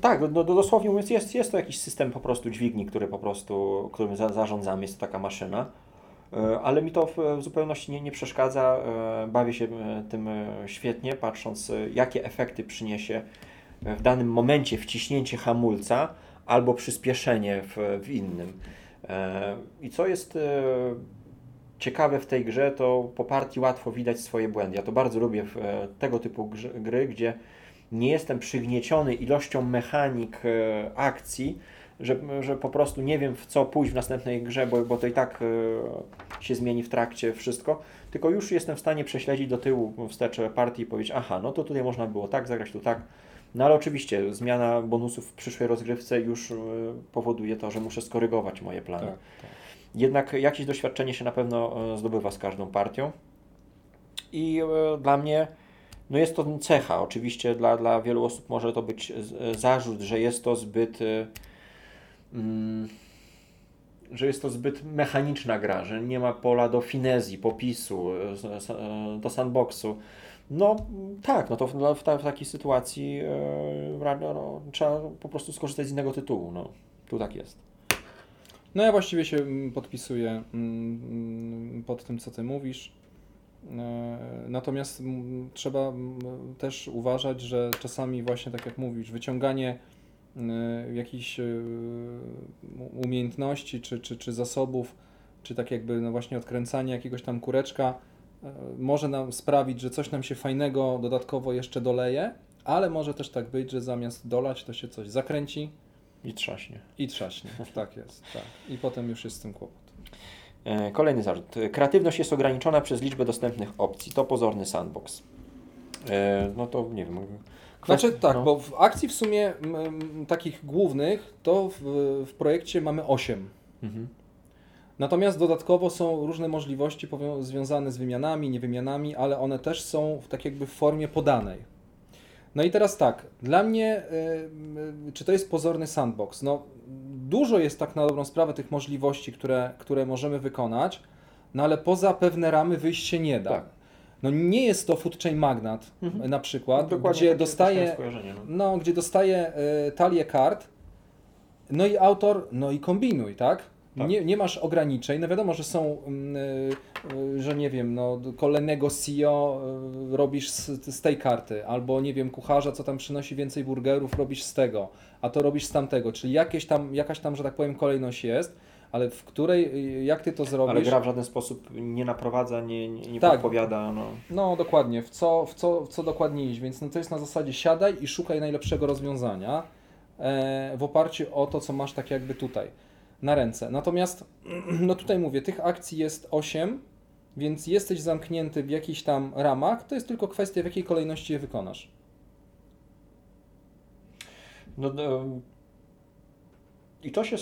tak, no, dosłownie mówiąc, jest, jest to jakiś system po prostu dźwigni, który po prostu, którym za, zarządzamy, jest to taka maszyna. E, ale mi to w, w zupełności nie, nie przeszkadza. E, bawię się e, tym świetnie, patrząc, jakie efekty przyniesie w danym momencie wciśnięcie hamulca albo przyspieszenie w, w innym. I co jest ciekawe w tej grze, to po partii łatwo widać swoje błędy. Ja to bardzo lubię w tego typu gry, gdzie nie jestem przygnieciony ilością mechanik akcji, że, że po prostu nie wiem w co pójść w następnej grze, bo, bo to i tak y, się zmieni w trakcie wszystko, tylko już jestem w stanie prześledzić do tyłu wstecz partii i powiedzieć, aha, no to tutaj można było tak zagrać, tu tak. No ale oczywiście zmiana bonusów w przyszłej rozgrywce już y, powoduje to, że muszę skorygować moje plany. Tak, tak. Jednak jakieś doświadczenie się na pewno zdobywa z każdą partią. I dla mnie no jest to cecha. Oczywiście dla, dla wielu osób może to być zarzut, że jest to zbyt Mm, że jest to zbyt mechaniczna gra, że nie ma pola do finezji, popisu, e, do sandboxu. No tak, no to w, w, w takiej sytuacji e, no, trzeba po prostu skorzystać z innego tytułu. No, tu tak jest. No ja właściwie się mm, podpisuję mm, pod tym, co ty mówisz. E, natomiast trzeba też uważać, że czasami właśnie tak jak mówisz, wyciąganie Y, jakichś y, umiejętności czy, czy, czy zasobów, czy tak jakby no właśnie odkręcanie jakiegoś tam kureczka może nam sprawić, że coś nam się fajnego dodatkowo jeszcze doleje, ale może też tak być, że zamiast dolać to się coś zakręci i trzaśnie. I trzaśnie, tak jest. Tak. I potem już jest z tym kłopot. E, kolejny zarzut. Kreatywność jest ograniczona przez liczbę dostępnych opcji. To pozorny sandbox. E, no to nie wiem, znaczy tak, no. bo w akcji w sumie m, takich głównych to w, w projekcie mamy 8. Mhm. Natomiast dodatkowo są różne możliwości związane z wymianami, niewymianami, ale one też są w tak jakby w formie podanej. No i teraz tak, dla mnie, y, y, czy to jest pozorny sandbox? No, dużo jest tak na dobrą sprawę tych możliwości, które, które możemy wykonać, no ale poza pewne ramy wyjść się nie da. Tak. No nie jest to Food Chain Magnat mhm. na przykład, no, gdzie dostaje, no. no. gdzie dostaje y, talię kart, no i autor, no i kombinuj, tak? Tak? Nie, nie masz ograniczeń, no wiadomo, że są, y, y, że nie wiem, no kolejnego CEO y, robisz z, z, tej karty, albo nie wiem, kucharza, co tam przynosi więcej burgerów, robisz z tego, a to robisz z tamtego, czyli jakieś tam, jakaś tam, że tak powiem, kolejność jest ale w której, jak ty to zrobisz? Ale gra w żaden sposób nie naprowadza, nie, nie, nie tak. podpowiada. No. no dokładnie, w co, w, co, w co dokładnie iść, więc no to jest na zasadzie siadaj i szukaj najlepszego rozwiązania e, w oparciu o to, co masz tak jakby tutaj na ręce. Natomiast, (clears throat) no tutaj mówię, tych akcji jest 8, więc jesteś zamknięty w jakichś tam ramach, to jest tylko kwestia, w jakiej kolejności je wykonasz. No, no i to się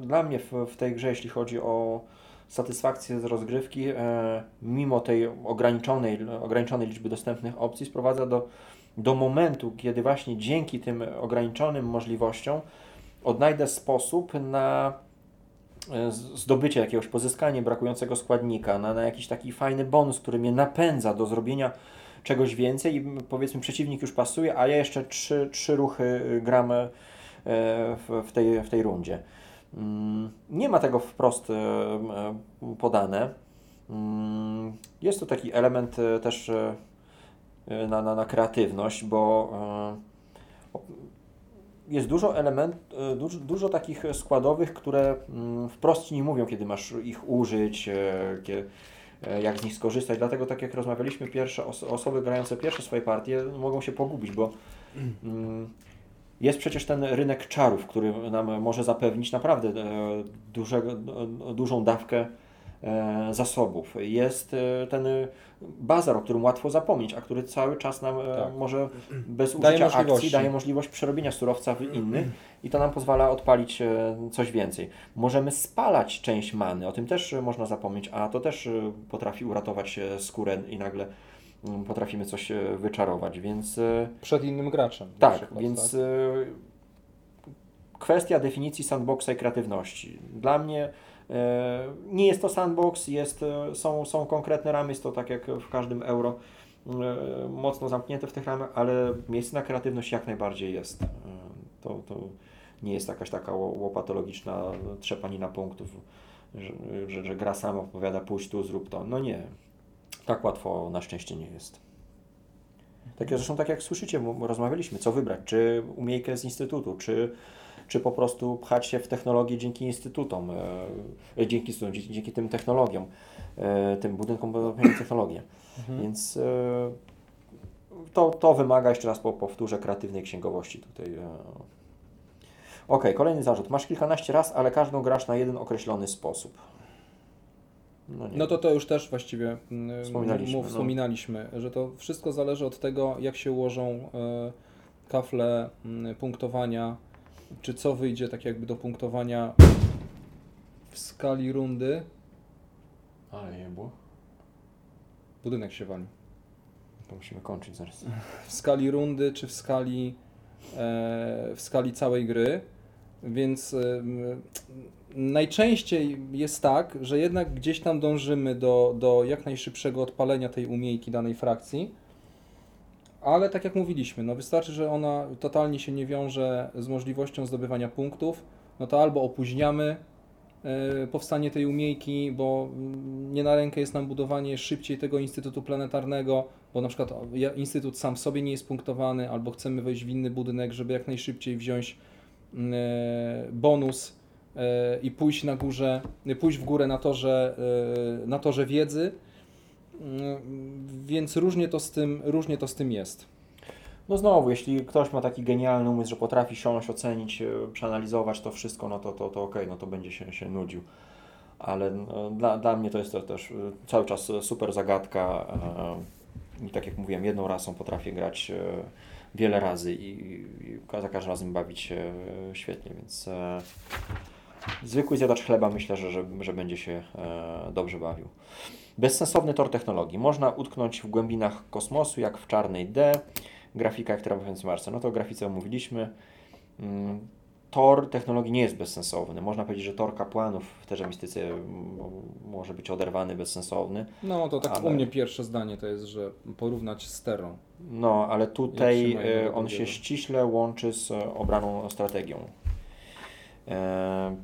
dla mnie w, w, tej grze, jeśli chodzi o satysfakcję z rozgrywki, e, mimo tej ograniczonej, ograniczonej liczby dostępnych opcji, sprowadza do, do momentu, kiedy właśnie dzięki tym ograniczonym możliwościom odnajdę sposób na e, zdobycie jakiegoś, pozyskanie brakującego składnika, na, na jakiś taki fajny bonus, który mnie napędza do zrobienia czegoś więcej i powiedzmy przeciwnik już pasuje, a ja jeszcze trzy, trzy ruchy gram E, w, w, tej, w tej rundzie. Mm, nie ma tego wprost e, podane. Mm, jest to taki element też na, na, na kreatywność, bo jest dużo element, dużo, dużo takich składowych, które mm, wprost Ci nie mówią, kiedy masz ich użyć, jak z nich skorzystać. Dlatego, tak jak rozmawialiśmy, pierwsze osoby grające pierwsze swoje partie mogą się pogubić, bo jest przecież ten rynek czarów, który nam może zapewnić naprawdę e, dużego, e, dużą dawkę e, zasobów. Jest ten bazar, o którym łatwo zapomnieć, a który cały czas nam tak. może (clears throat) bez użycia daje akcji daje możliwość przerobienia surowca w inny (clears throat) i to nam pozwala odpalić coś więcej. Możemy spalać część many, o tym też można zapomnieć, a to też potrafi uratować skórę i nagle Mm, potrafimy coś e, wyczarować, więc... E, Przed innym graczem. Tak, przykład, więc tak? E, kwestia definicji sandboxa i kreatywności. Dla mnie nie jest to sandbox, jest, są, są konkretne ramy, jest to tak jak w każdym euro mocno zamknięte w tych ramach, ale miejsce na kreatywność jak najbardziej jest. To, to nie jest jakaś taka łopatologiczna trzepanina punktów, że, że, że gra sama opowiada pójść tu, zrób to. No nie, tak łatwo na szczęście nie jest. Takie zresztą tak jak słyszycie, rozmawialiśmy, co wybrać, czy umiejkę z instytutu, czy, czy po prostu pchać się w technologię dzięki instytutom, e, dzięki, dzięki, dzięki tym technologiom, e, tym budynkom technologię. Mhm. Więc e, to, to wymaga, jeszcze raz powtórzę, kreatywnej księgowości tutaj. E. Ok, kolejny zarzut. Masz kilkanaście raz, ale każdą grasz na jeden określony sposób. No, no, to to już też właściwie mm, wspominaliśmy, mów, no. wspominaliśmy że to wszystko zależy od tego, jak się ułożą e, kafle mm, punktowania, czy co wyjdzie tak jakby do punktowania w skali rundy. Ale nie było. Budynek się wali. To musimy kończyć zaraz. W skali rundy, czy w skali, e, w skali całej gry. Więc e, najczęściej jest tak, że jednak gdzieś tam dążymy do, do jak najszybszego odpalenia tej umiejki danej frakcji. Ale tak jak mówiliśmy, no wystarczy, że ona totalnie się nie wiąże z możliwością zdobywania punktów, no to albo opóźniamy y, powstanie tej umiejki, bo mm, nie na rękę jest nam budowanie szybciej tego Instytutu Planetarnego, bo na przykład Instytut sam w sobie nie jest punktowany, albo chcemy wejść w inny budynek, żeby jak najszybciej wziąć y, bonus i pójść na górze, pójść w górę na torze, e, na torze wiedzy, mm, więc różnie to z tym, różnie to z tym jest. No znowu, jeśli ktoś ma taki genialny umysł, że potrafi siąść, ocenić, e, przeanalizować to wszystko, no to, to, to okej, okay, no to będzie się, się nudził. Ale no, dla, dla mnie to jest to też e, cały czas super zagadka i tak jak mówiłem, jedną rasą potrafię grać wiele razy i, i za każdym razem bawić się świetnie, więc zwykły zjadacz chleba myślę, że, że, że będzie się e, dobrze bawił. Bezsensowny tor technologii. Można utknąć w głębinach kosmosu, jak w czarnej D. Grafika, jak w Marsa. No to o grafice omówiliśmy. Mm, tor technologii nie jest bezsensowny. Można powiedzieć, że tor kapłanów w terze mistyce może być oderwany, bezsensowny. No to tak ale... u mnie pierwsze zdanie to jest, że porównać z terą. No, ale tutaj e, on się ściśle łączy z obraną strategią. E,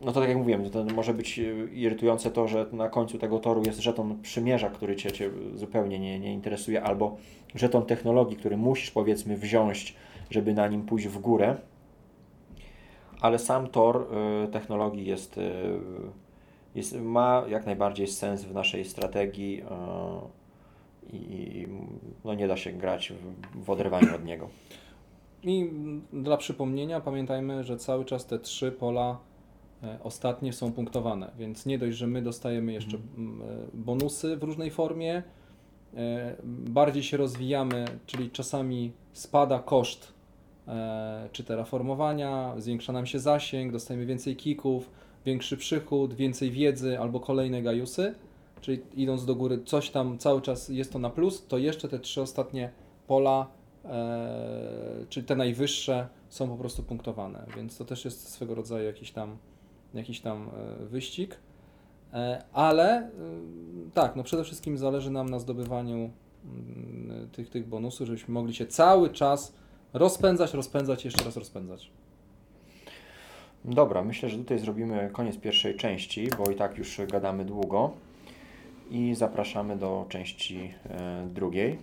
no to tak jak mówiłem, to może być e, irytujące to, że na końcu tego toru jest żeton przymierza, który Cię, cię zupełnie nie, nie interesuje, albo żeton technologii, który musisz powiedzmy wziąć, żeby na nim pójść w górę, ale sam tor y, technologii jest, y, jest, ma jak najbardziej sens w naszej strategii y, i no nie da się grać w, w oderwaniu od niego. I dla przypomnienia pamiętajmy, że cały czas te trzy pola ostatnie są punktowane, więc nie dość, że my dostajemy jeszcze mhm. e, bonusy w różnej formie, e, bardziej się rozwijamy, czyli czasami spada koszt czy terraformowania, zwiększa nam się zasięg, dostajemy więcej kików, większy przychód, więcej wiedzy albo kolejne gajusy, czyli idąc do góry coś tam cały czas jest to na plus, to jeszcze te trzy ostatnie pola e, czyli te najwyższe są po prostu punktowane, więc to też jest swego rodzaju jakiś tam, jakiś tam e, wyścig. E, ale e, tak, no przede wszystkim zależy nam na zdobywaniu mm, tych, tych bonusów, żebyśmy mogli się cały czas rozpędzać, rozpędzać, jeszcze raz rozpędzać. Dobra, myślę, że tutaj zrobimy koniec pierwszej części, bo i tak już gadamy długo i zapraszamy do części drugiej.